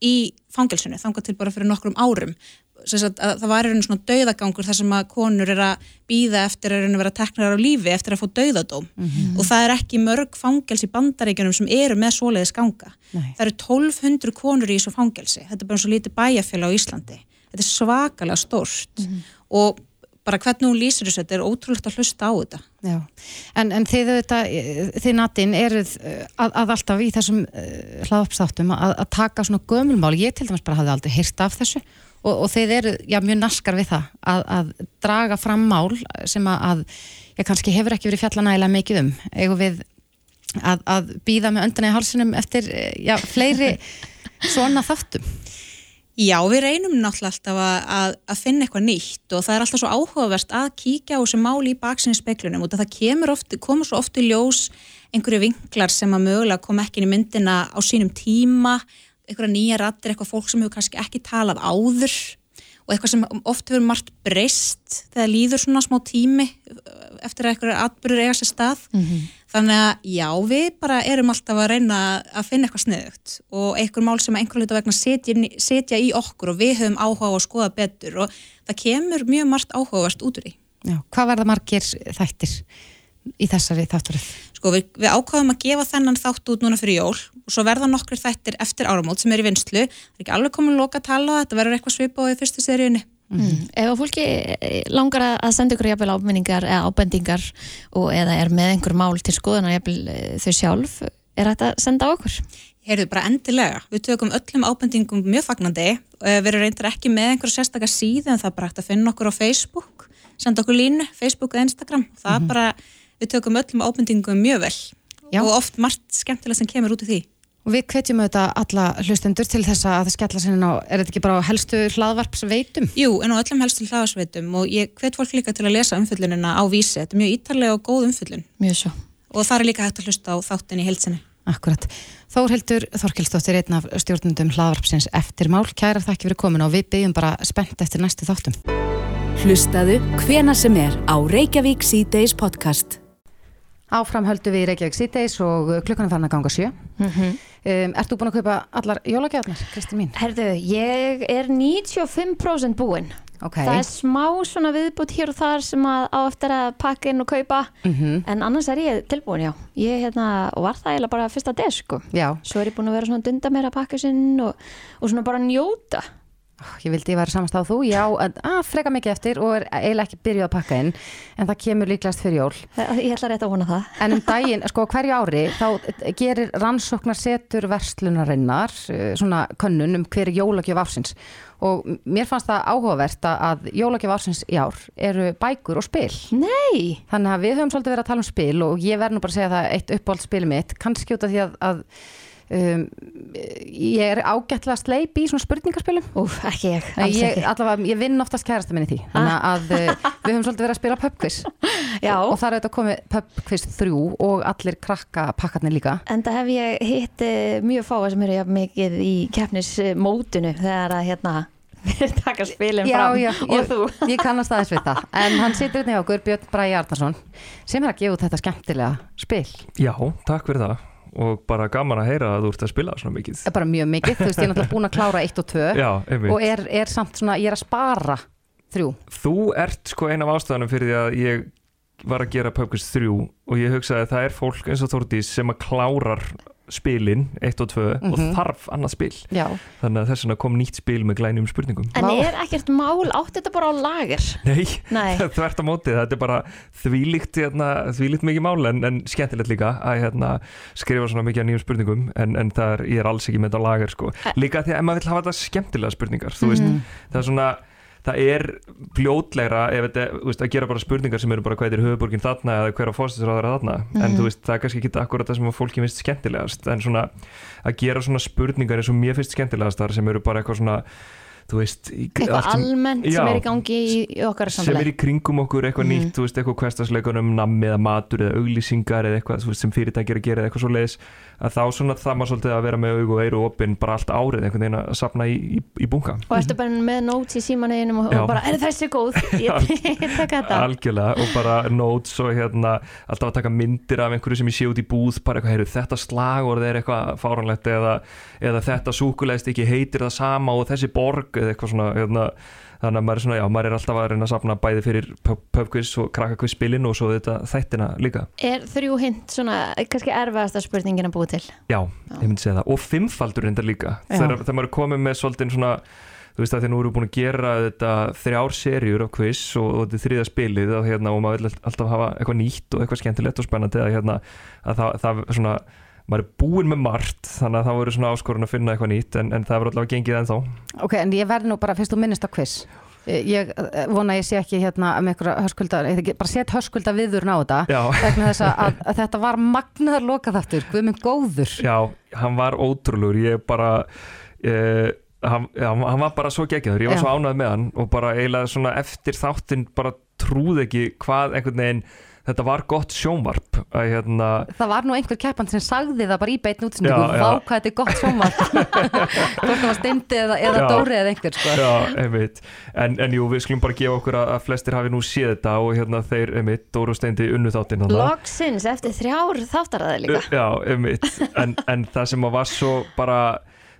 í fangelsinu, þangað til bara fyrir nokkrum árum. Það var rauninu svona dauðagangur þar sem að konur er að býða eftir að vera teknar á lífi eftir að fá dauðadóm. Og það er ekki mörg fangels í bandaríkjunum sem eru með svoleiðis ganga. Nei. það eru 1200 konur í þessu fangelsi. Þetta er bara svo lítið bæjarfélag á Íslandi þetta er svakalega stórt og bara hvernig hún lýsir þessu þetta er ótrúlegt að hlusta á þetta. Já, en, en þið auðvitað, þið natin eruð uh, að, að alltaf í þessum uh, hlaðarpstáttum að, að taka svona gömulmál, ég til dæmis bara hafði aldrei heyrt af þessu og, og þið eru já, mjög naskar við það að, að draga fram mál sem að, ég kannski hefur ekki verið fjalla nægilega mikið um, eigum við að, að býða með öndina í halsinum eftir eh, já, fleiri svona þáttum. Já, við reynum náttúrulega alltaf að, að, að finna eitthvað nýtt og það er alltaf svo áhugavert að kíkja á þessu máli í baksinni speklunum og það kemur oft, komur svo oft í ljós einhverju vinklar sem að mögulega kom ekki inn í myndina á sínum tíma, einhverja nýja rattir, eitthvað fólk sem hefur kannski ekki talað áður og eitthvað sem oft hefur margt breyst þegar líður svona smá tími eftir að eitthvað atbyrður eiga sér stað. Þannig að já, við bara erum alltaf að reyna að finna eitthvað sniðugt og einhver mál sem einhver hluta vegna setja, setja í okkur og við höfum áhuga á að skoða betur og það kemur mjög margt áhugavert út úr því. Já, hvað verða margir þættir í þessari þátturöð? Sko við, við ákvaðum að gefa þennan þátt út núna fyrir jól og svo verða nokkur þættir eftir áramót sem er í vinslu. Það er ekki alveg komin loka að tala, þetta verður eitthvað svipað á í fyrstu seríunni. Mm. Ef að fólki eh, langar að- að senda ykkur jafnvel áminningar eða ábendingar og eða er með einhver mál til skoðunar jafnvel eh, þau sjálf, er þetta að senda á okkur? Heyrðu bara endilega, við tökum öllum ábendingum mjög fagnandi, Eh, við erum reyndar ekki með einhverja sérstakar síðu en það er bara hægt að finna okkur á Facebook, senda okkur línu, Facebook og Instagram. Það er bara, við tökum öllum ábendingum mjög vel Já. og oft margt skemmtilega sem kemur út úr því. Og við hvetjum auðvitað alla hlustendur til þess að það skella sinni á, er þetta ekki bara á helstu hlaðvarpsveitum? Jú, en á öllum helstu hlaðarsveitum og ég hvet fólk líka til að lesa umfyllunina á vísi. Þetta er mjög ítarlega og góð umfyllun. Mjög svo. Og það er líka hægt að hlusta á þáttin í heilsinni. Akkurat. Þórhildur Þorkelsdóttir, einn af stjórnundum hlaðvarpsins eftirmál. Kæra þakki fyrir komin og við byggjum bara spennt eftir næstu þáttum. Hlustaðu hvena sem er á Reykjavík C-Days podcast. Áfram höldu við í Reykjavík síðdeis og klukkan er farin að ganga sjö. um, ert þú búin að kaupa allar jólagjafnar, Kristi mín? Herðu, ég er 95% búinn. Ok. Það er smá svona viðbútt hér og þar sem að á eftir að pakka inn og kaupa Mhm. en annars er ég tilbúin, já. Ég hérna, var það eiginlega bara fyrsta des, sko. Já. Svo er ég búin að vera svona að dunda mér að pakka sinn og, og svona bara njóta. Ég vildi ég væri samast á þú, já, að, að freka mikið eftir og er eiginlega ekki byrjuð að pakka inn en það kemur líklegast fyrir jól. Ég ætla rétt að vona það. En um daginn, sko hverju ári þá gerir rannsóknar setur verslunarinnar eh, svona könnun um hver er jólagjöf ársins og mér fannst það áhugavert að- jólagjöf ársins í ár eru bækur og spil. Nei! Þannig að við höfum svolítið verið að tala um spil og ég verð nú bara að segja það eitt uppáhald spil mitt, kannski út af því að, að um, ég er ágætlega sleip í svona spurningarspilum. Úf, ekki ég, alls ég, ekki. allavega, ég vinn oftast kærasta minni í því þannig að uh, við höfum svolítið verið að spila pubquiz Já. og það er auðvitað komið pubquiz þrjú og allir krakka pakkarnir líka En það hef ég hitt uh, mjög fáa sem eru jafn mikið í keppnismótinu þegar að hérna þeir taka spilin fram og ég, þú. ég kannast aðeins við það en hann situr hérna hjá okkur, Björn Bræði Arnarsson sem er að gefa út þetta skemmtilega spil Já, takk fyrir það og bara gaman að heyra að þú ert að spila svona mikið. Bara mjög mikið, þú veist ég er náttúrulega búin að klára 1 og 2 Já, og er, er samt svona, ég er að spara þrjú. Þú ert sko ein af ástæðanum fyrir því að ég var að gera PubQuiz 3 og ég hugsaði að það er fólk eins og Þórdís sem að klárar spilin 1 og 2 og Mhm. þarf annað spil Já. þannig að þess vegna kom nýtt spil með glænjum spurningum En er ekkert mál, átt þetta bara á lager? Nei, Nei. þvert á móti, þetta er bara þvílíkt, hérna, þvílíkt mikið mál en, en skemmtilegt líka að hérna, skrifa svona mikið af nýjum spurningum en, en það er, ég er alls ekki með þetta á lager sko. líka því að ef maður vil hafa þetta skemmtilega spurningar þú veist, Mhm. það er svona það er fljótlegra ef þetta, veist, að gera bara spurningar sem eru bara hvað er höfuborgin þarna eða hver á fórstisráður þarna en Mhm. þú veist, það er kannski ekki akkurat það sem fólki finnst skemmtilegast en svona að gera svona spurningar eins og mér finnst skemmtilegastar sem eru bara eitthvað svona veist, í- Eitthvað sem- almennt sem Já. er í gangi í, okkar sem er í kringum okkur eitthvað Mhm. nýtt, veist, eitthvað hverstasleikunum nammi eða matur eða auglýsingar eða eitthvað veist, sem fyrirtækir að gera eða eitthvað svo leiðis að þá svona það maður svolítið að vera með aug og eiru opinn bara allt árið einhvern veginn að sapna í, í, í bunga Og ertu bara með nót í símaneginum og, og bara, er þessi góð? Ég, tek þetta. Algjörlega og bara notes og hérna alltaf að taka myndir af einhverju sem ég sé út í búð bara eitthvað, heyrðu, þetta slagorð er eitthvað fáranlegt eða, eða þetta súkulegst ekki heitir það sama og þessi borg eða eitthvað svona hérna, þannig að maður er svona, já, maður er alltaf að reyna að sapna bæði fyrir pub- pubquiz og krakkakviz spilin og svo þetta þættina líka Er þrjú hint svona, kannski erfiðasta spurningin að búa til? Já, ég myndi segja það og fimmfaldur reyndar líka Já. þegar, þegar maður er komið með svolítið svona þú veist að því nú við búin að gera þetta þrjár serjur á quiz og, og þetta er þriða spilið og, hérna, og maður vil alltaf hafa eitthvað nýtt og eitthvað skemmtilegt og spennandi að, hérna, að það, það svona maður er búin með margt þannig að það voru svona áskorun að finna eitthvað nýtt en, en það verður allavega gengið ennþá. Ok, en ég verð nú bara fyrst og minnist á quiz. Eh, Ég eh, vona ég sé ekki hérna með einhverja höskulda, ekki, bara set höskulda viðurinn á þetta vegna þess að, að, að þetta var magnaðar lokaþáttur, guð minn góður. Já, hann var ótrúlegur ég bara uh, hann, hann var bara svo geggjaður ég var Já. svo ánægð með hann og bara eiginlega svona eftir þáttinn bara trúði ekki hvað einhvern veginn þetta var gott sjónvarp að hérna Það var nú einhver keppan sem sagði það bara í beitn útsendingu hvað þetta er gott sjónvarp Hvort það var steindi eða, eða Já. dóri eða einhver sko. Já, en, en jú, við skulum bara gefa okkur að, að flestir hafi nú séð þetta og hérna þeir, einmitt, Dóru og Steindi unnu þáttinn þarna. Loksins eftir þrjár þáttaraði líka Já, einmitt en, en það sem að var svo bara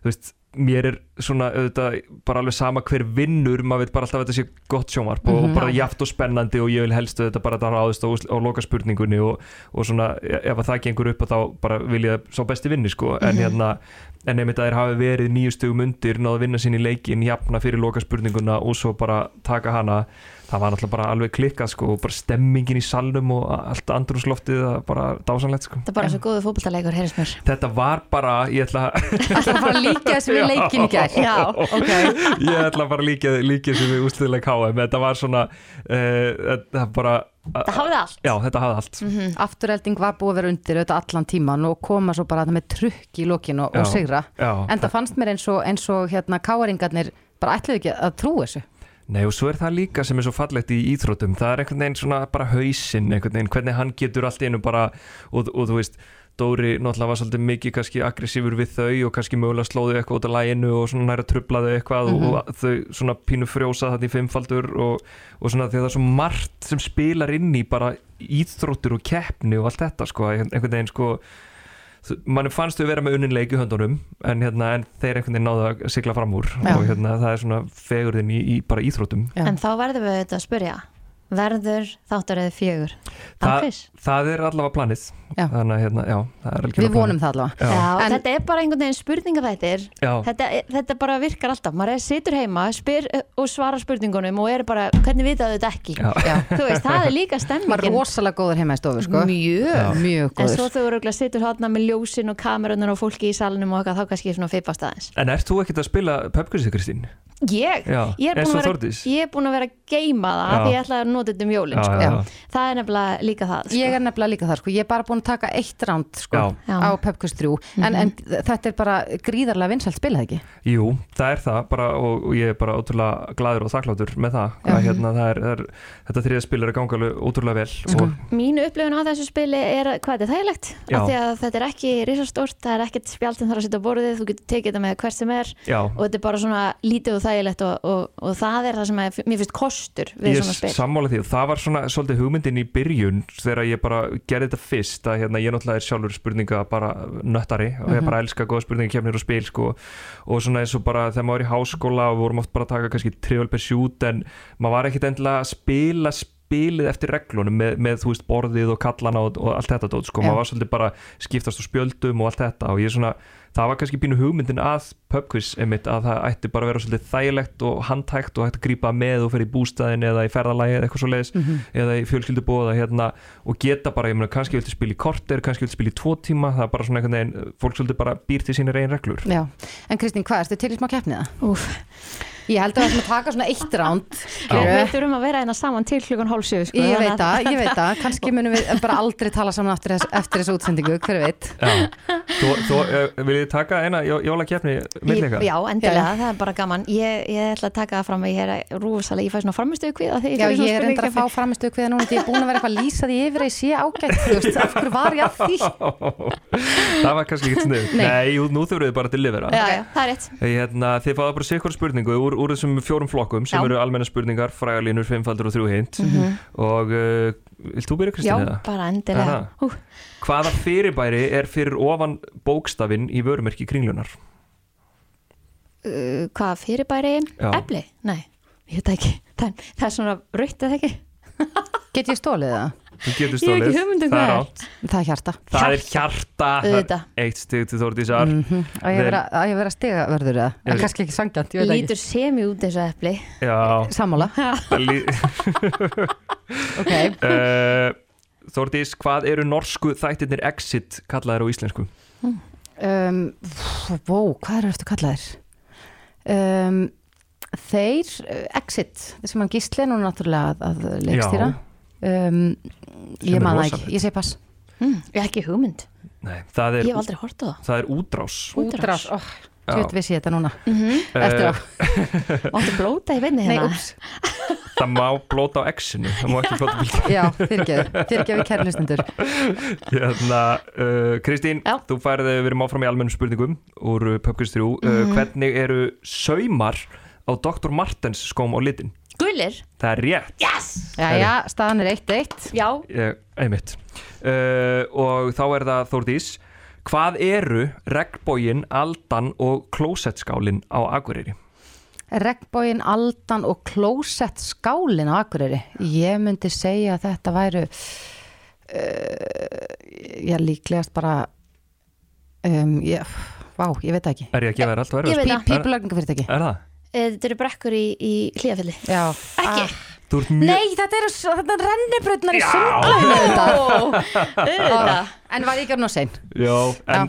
þú veist, mér er svona auðvitað bara alveg sama hver vinnur maður veit bara alltaf að þetta sé gott sjónvarp og, og bara jaft og spennandi og ég vil helst auðvitað bara það ráðist á, á loka spurningunni og, og svona ef að það gengur upp að þá bara vil ég svo besti vinni sko. En hérna en einmitt að þeir hafi verið nýju stugum undir náðu að vinna sín í leikin, jafna fyrir loka spurninguna og svo bara taka hana það var náttúrulega bara alveg klikkað sko og bara stemmingin í salnum og allt andrúsloftið það bara dásanlegt sko. Þetta er bara svo góðu fótballtalegur, heyrðis mér. Þetta var bara, ég ætla Það var bara líka þessu við leikin í gær. Já, ok. Ég ætla bara líka, líka sem við úsliðilega KM þetta var svona uh, þetta bara Það hafði allt. Já, þetta hafði allt. Mhm. Afturhelding var búið að vera undir auðvitað allan tíman og koma svo bara með trukk í lokin og, og sigra. Já. en það fannst mér eins og, eins og hérna káaringarnir bara ætluðu ekki að trú þessu Nei og svo er það líka sem er svo fallegt í íþrótum það er einhvern veginn svona bara hausinn hvernig hann getur allt einu bara og, og þú veist, Dóri náttúrulega var svolítið mikið kannski aggressífur við þau og kannski mögulega slóðu eitthvað út af læginu og svona næra trublaðu eitthvað og þau svona pínu frjósa þetta í fimmfaldur og, og svona því að það er svo margt sem spilar inn í bara íþróttur og keppni og allt þetta sko, einhvern veginn sko mann fannst þau vera með unnin leik í höndunum en, hérna, en þeir einhvern veginn náðu að sigla fram úr Já. og hérna, það er svona fegurðin í, í bara íþróttum Já. En þá verðum við auðvitað að spyrja Verður þáttaröðu fjögur. Þa, það er allavega planið. Þannig að hérna, já, er Við vonum planið. það allavega. Já. En- þetta er bara einhvern veginn spurningaþættir. Já. þetta, þetta bara virkar alltaf. Maður er situr heima, spyr og svara spurningunum og er bara, hvernig vitaðu þetta ekki? Já. Já. þú veist, það er líka Maður er stemmingin rosalega góður heima í stofu sko. Mjög. Mjög en svo góður. þau eru situr hátna með ljósin og kamerunar og fólki í salnum og eitthvað, þá kannski svona fipast aðeins. En ert þú ekkert að spila pubquizið Kristín? ég, er að ég er búin að vera að geima það Þetta um jólin Já, sko. það er nefnilega líka það sko. Ég er nefnilega líka það sko, ég er bara búin að taka eitt ránd sko, á Pepkust 3 en, en þetta er bara gríðarlega vinsælt spilað ekki? Jú, það er það bara, og, og ég er bara ótrúlega gladur og þakkláttur með það, Já. að, hérna, það, er, það er, þetta þriða spil er að ganga alveg ótrúlega vel Sko. og mínu upplifun á þessu spili er hvað er þægilegt? Af því að þetta er ekki risastórt, það er ekkert spjald sem þarf að setja á borðið, þú getur er er er er, er spil því og það var svona svolítið hugmyndin í byrjun þegar ég bara gerði þetta fyrst að hérna, ég náttúrulega er sjálfur spurninga bara nöttari og ég bara elska góða spurningakefnir og spil sko. Og svona eins og bara þegar maður var í háskóla og vorum oft bara að taka kannski trivial pursuit en maður var ekkit endilega að spila spilið eftir reglunum með, með þú veist borðið og kallana og, og allt þetta dót, sko, Já. maður var svolítið bara skiptast á spjöldum og allt þetta og ég svona það var kannski pínu hugmyndin að pubquiz einmitt að það ætti bara að vera svolítið þægilegt og handhægt og hægt að grípa með og fyrir í bústæðin eða í ferðalagi eða eitthvað svo leiðis eða í fjölskyldubóða hérna og geta bara, ég meina, kannski viltu spila í korter kannski viltu spila í tvo tíma, það er bara svona einhvern veginn fólk svolítið bara býr til sína reyn reglur. Já, en Kristín, hvað, ertu til í smá keppnið það? Úf, Ég held að við ætlum að taka svona eitt ránd við þurfum að vera hérna saman til klukkan hálf sjö sko, Ég veit að- það, ég veit það, kannski munum við bara aldrei tala saman eftir, þess, eftir þessu útsendingu, hver veit. Já, þú, þú uh, viljið taka eina jó, jólakefni millika? Já, endilega, það er bara gaman. Ég, ég ætla að taka það fram að ég er rúsalega, ég fæ svona framistuðu kviða þegar Já, fer í svona ég er endur að fá spurningakeppni. framistu kviða núna því ég er búin að vera eitthvað að lýsa því yfir að Já, já, úr, þessum fjórum flokkum sem Já. eru almenna spurningar, frægalínur, fimmfaldur og þrjú hint og uh, vilt þú byrja Já, Kristín eða? bara endilega? Hú, Hvaða fyrirbæri er fyrir ofan bókstafinn í vörumerki kringlunar? uh, Hvað fyrirbæri? Já. Efli? Nei, ég veit ekki Það, það er svona rautt eða ekki Get ég stólið það? Þú getur Ég hef stólið um Það er er. rátt Það er hjarta. Það er hjarta. Auðvitað. Eitt stig til Þórdísar Mhm. Að ég vera, að ég vera stiga verður það, Er- en kannski ekki sangjant, ég veit ekki. Lítur semi út þessu epli. Já. Sammála, það ok. Uh, Þórdís, hvað eru norsku þættirnir Exit kallaðir á íslensku? um, Vó, hvað eru eftir kallaðir? Um, þeir, Exit sem hann gísli nú náttúrulega að, að leikstýra. Um, Ég er man það ekki, ég segi pass. Mm, Ég hef ekki hugmynd, Nei, það ég er, hef aldrei hort á það. það er útrás. Útrás, oh, Já. tjótt vissi ég þetta núna. Mm Eftir á Eh, Máttu blóta í vinni Nei, hérna? það má blóta á X-inu það má ekki blóta á bylgjunni Já, fyrirgeðu, kærlustundur Hérna, uh, Kristín, Já. þú færði við erum áfram í almennum spurningum úr uh, Pöpkvist 3 uh, Mhm. hvernig eru saumar á Dr. Martens skóm á litin? Gulir? Það er rétt. Yes! Jæja, staðan er 1-1 Já. Ég, einmitt. Uh, og þá er það Þórdís. Hvað eru regnbógin, aldan og klósettskálin á Akureyri? Regnbógin, aldan og klósett skálin á Akureyri. Ég myndi segja að þetta væru uh, Já, líklegast bara um, ég, Vá, ég veit það ekki. Er ég að gefa þér allt og Ég veit það. Pípulagningafyrirtæki Er það? Eh, Þetta eru brekkur í, í hlíðafjalli Já. Ekki? Mjög Nei, þetta eru er rennibröðnar í sundlauginu Ó, auðvitað. En var ég ekki að ná sein Já,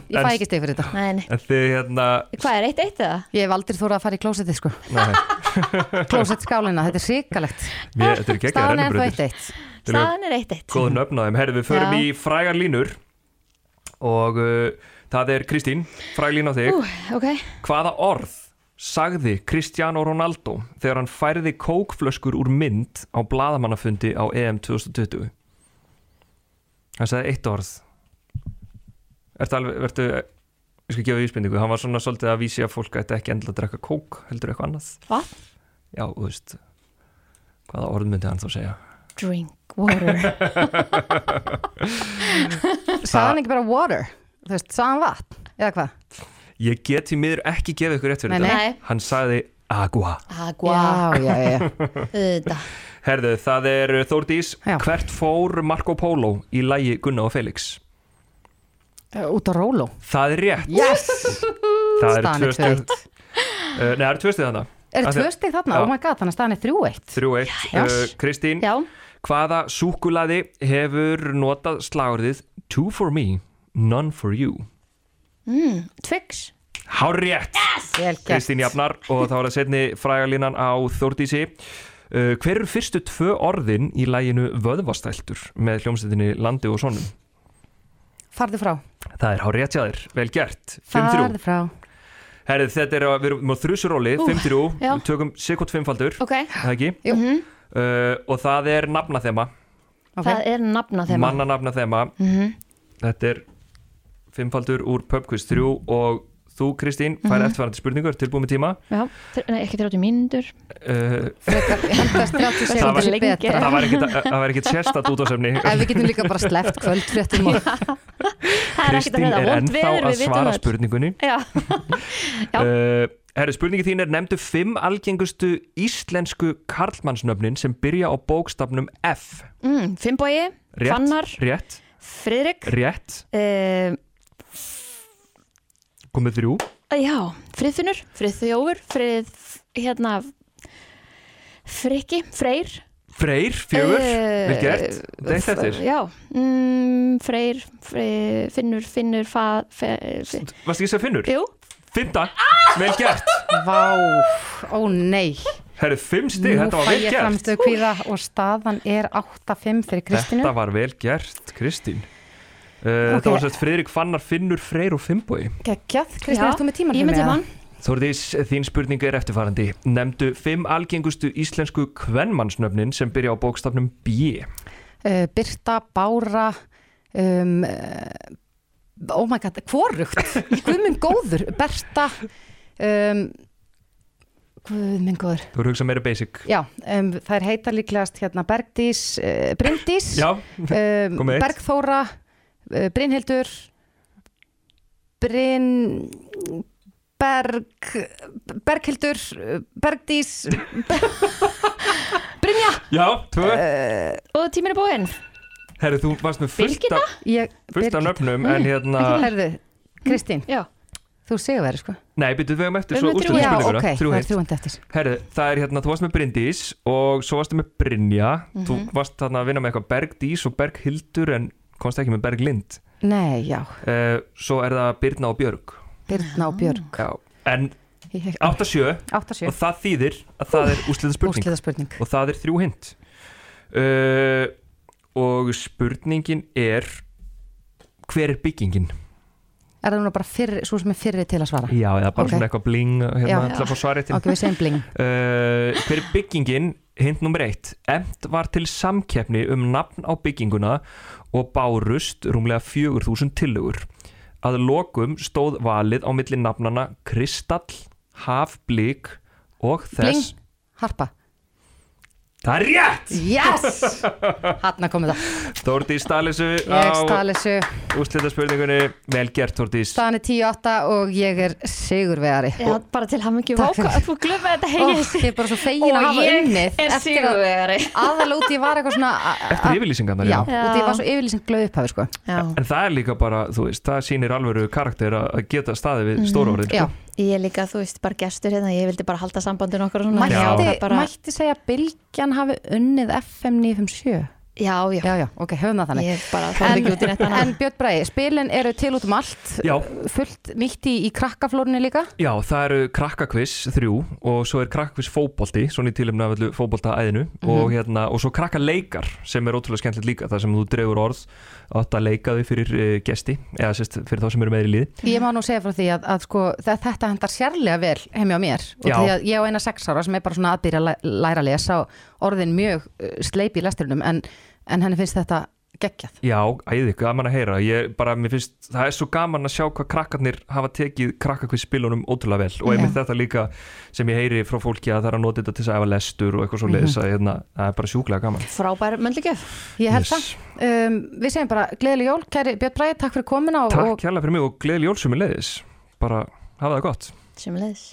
ég fæ ekki stig fyrir þetta. Nei, nei. En þið hérna Hvað er eitt eitt eða? Ég hef aldrei þóra að fara í klósettið sko. Nei, Klósett skálina, þetta er er geggjað Staðan er rennibrautir. 1-1 Staðan er eitt eitt. Góð nöfn á þeim, herri við förum Já. í frægar línur. Og uh, það er Kristín, fræg lín á þig. Ú, ok. Hvaða orð sagði Cristiano Ronaldo þegar hann færði kókflöskur úr mynd á bladamannafundi á EM 2020? Hann sagði eitt orð Ertu alveg, vertu ég skal gefa íspendingu, hann var svona svolítið að vísi að fólk ætti ekki endilega að drekka kók heldur eitthvað annað Hvað? Já, þú veist hvaða orð myndi hann þá segja? Drink water Sagði hann ekki bara water? Þú veist, hann vatn? Eða hvað? Ég get því miður ekki gefið ykkur rétt fyrir Nei, þetta. nei. Hann sagði agua. Agua. Já, já, já. Auðvitað. Herðu, það er Þórdís. Já. Hvert fór Marco Polo í lægi Gunna og Felix? Uh, Út á róló. Það er rétt. Yes! Það er Staðan tvö er stið 2-1 uh, Nei, það er tvö stið þannig Er því- tvö stig þarna? Já. Oh my god, þannig að staðan er 3-1 Þrjú eitt. Uh, Kristín, Já. hvaða súkulaði hefur notað slagurðið Two for me, none for you mm, Twix. Hár rétt Vel gert. Kristín Jafnar og þá er það setni frægalínan á Þórdísi. Uh, Hver eru fyrstu tvö orðin í læginu Vöðvastæltur með hljómsveitinni Landi og Sónum? Farðu frá. Það er hár rétt hjá þér, vel gert. 5-3 Farðu frá. Herrið, þetta er að við erum á þrjusuróli, Ú, 5-3 já. Við tökum sekund fimmfaldur, Ok. Það ekki? Jú. Uh, og það er nafnaþema, Ok. Það er nafna þeim mannanafnaþema. Mhm. Þetta er fimmfaldur úr Pubquiz 3 og þú Kristín fær eftirfarandi spurningu, er tilbúið með tíma. Já, nei, ekki 30 mínútur. Uh, Frekar, ég held að 30 Það var- er Það var ekkit, það var ekkit sérstatt út á söfni Ef við getum líka bara sleppt kvöldfréttum og Það er ekkert Kristín að er Vont ennþá að við vitum svara spurningunni Já, Já. uh, Herru, spurningi þín er nefndu fimm algengustu íslensku karlmannsnöfnin sem byrja á bókstafnum F. Mm, Rétt, Fannar, rétt, Friðrik rétt. uh, komið þrjú? Já, Friðfinnur, Friðþjófur Frið, hérna Frikki, Freyr. Freyr, fjögur, Eh, vel gert. Er eftir, Já, mm, Freyr, Freyr Finnur, Finnur fa, fe, fe, varst ekki að segja finnur? Jú, Fymta, vel gert. Vá, ó nei. Herru, fimm stig, Nú þetta var fæ vel ég gert. framstöðu kvíða og staðan er 8-5 fyrir Kristínu. Þetta var vel gert, Kristín uh, Ok. Það var sérst Friðrik Fannar, Finnur, Freyr og Fimboi Geggjað, Kristín, Já, ertu með tíman ég með tímann. Þórdís, þín spurning er eftirfarandi. Nemndu fimm algengustu íslensku kvenmannsnöfnin sem byrja á bókstafnum B. Uh, Birta, Bára um, uh, Oh my god, hvorugt? Guð minn góður, Berta um, Guð minn góður. Þú eru hugsað meira basic. Já, um, þær heita líklegast hérna Bergdís, uh, Bryndís. Já, um. Bergþóra Brynhildur Bryn Berg Berghildur uh, Bergdís. Brynja. Já, tvö. Og tíminn er búinn. Herru, þú varst með fullt af, fullt af nöfnum En hérna, Herðu, Kristín, Já, þú séu verið sko. Nei, byrjuð við um eftir svo erum með þrjú úrslitum Já, spurninguna ok, Þrjú það er heitt. þrjúandi eftir. Herru, það er hérna, þú varst með Bryndís Og svo varstu með Brynja. Þú varst þarna að vinna með eitthvað Bergdís og Berghildur En komst ekki með Berglind? Nei, já, uh, Svo er það Birna og Björg. Birna og Björg. Já. En 8-7 8-7 og það þýðir að það er úslita spurning og það er þrjú hint. Uh, og spurningin er hver er byggingin? Er það nú bara fyrri, svo sem er fyrri til að svara? Já, eða bara Ok. svona eitthvað bling hérna Já. til að fá svarið til. Ok, við segjum bling. Uh, hver er byggingin hint nummer eitt. Emt var til samkeppni um nafn á bygginguna og bárust rúmlega 4000 tillögur. Að lokum stóð valið á milli nafnana Kristall, Hafblík og þess Bling, harpa Það er rétt! Yes! Hanna komið það Þórdís Stalisu Ég á stali þessu úslita spurningunni Vel gert Þórdís. Staðan er 10-8 og ég er sigurvegari. Já, bara til fyrir. Þú glöfum þetta hegið Ég er bara svo fegin að hafa unnið er eftir að sigurvegari. aðal út ég var eitthvað svona Eftir yfirlýsingarnar, Já, já. út ég var svo yfirlýsing glöð upphafi sko. Já, En það er líka bara, þú veist, það sýnir alvöru karakter að geta staðið við stóra orðin. Já, ég er líka, þú veist, bara gestur hérna Ég vildi bara halda sambandin okkar og svona. Mætti, mætti segja að Bilgjan hafi unnið FM 957 já, já, Já, já, ok, höfum það þannig. Ég bara fór ekki út í netta En Björn Bræði, spilin eru til út um allt Já. fullt nýtt í, í krakkaflórunni líka? Já, það eru krakkakviss þrjú og svo er krakkakviss fótbolti, svona í tilumna af öllu fótboltaæðinu og, hérna, og svo krakkaleikar sem er ótrúlega skemmtilegt líka þar sem þú dregur orð átt að leika þau fyrir uh, gesti eða sérst fyrir þá sem eru meðri í liði Ég má nú segja frá því að, að sko, það, þetta hendar sérlega vel heimi á mér. Og Já. því að ég á eina sex ára sem er bara svona aðbyrja að læ- læra að lesa og orðin mjög uh, sleip í lesturinnum en, en henni finnst þetta geggjað. Já, æði, gaman að heyra. Ég bara, mér finnst, það er svo gaman að sjá hvað krakkarnir hafa tekið krakkakviss spilunum ótrúlega vel. Og einmitt þetta líka sem ég heyri frá fólki að það er að nota þetta til að efa lestur og eitthvað svo leiðis að hérna, það er bara sjúklega gaman. Frábær möndligjöf Ég held Yes. það. Um, Við segjum bara gleðileg jól, kæri Björn Bræði, takk fyrir komuna og, Takk og kærlega fyrir mig og gleðileg jólsumi leiðis bara hafa það gott. Sem leiðis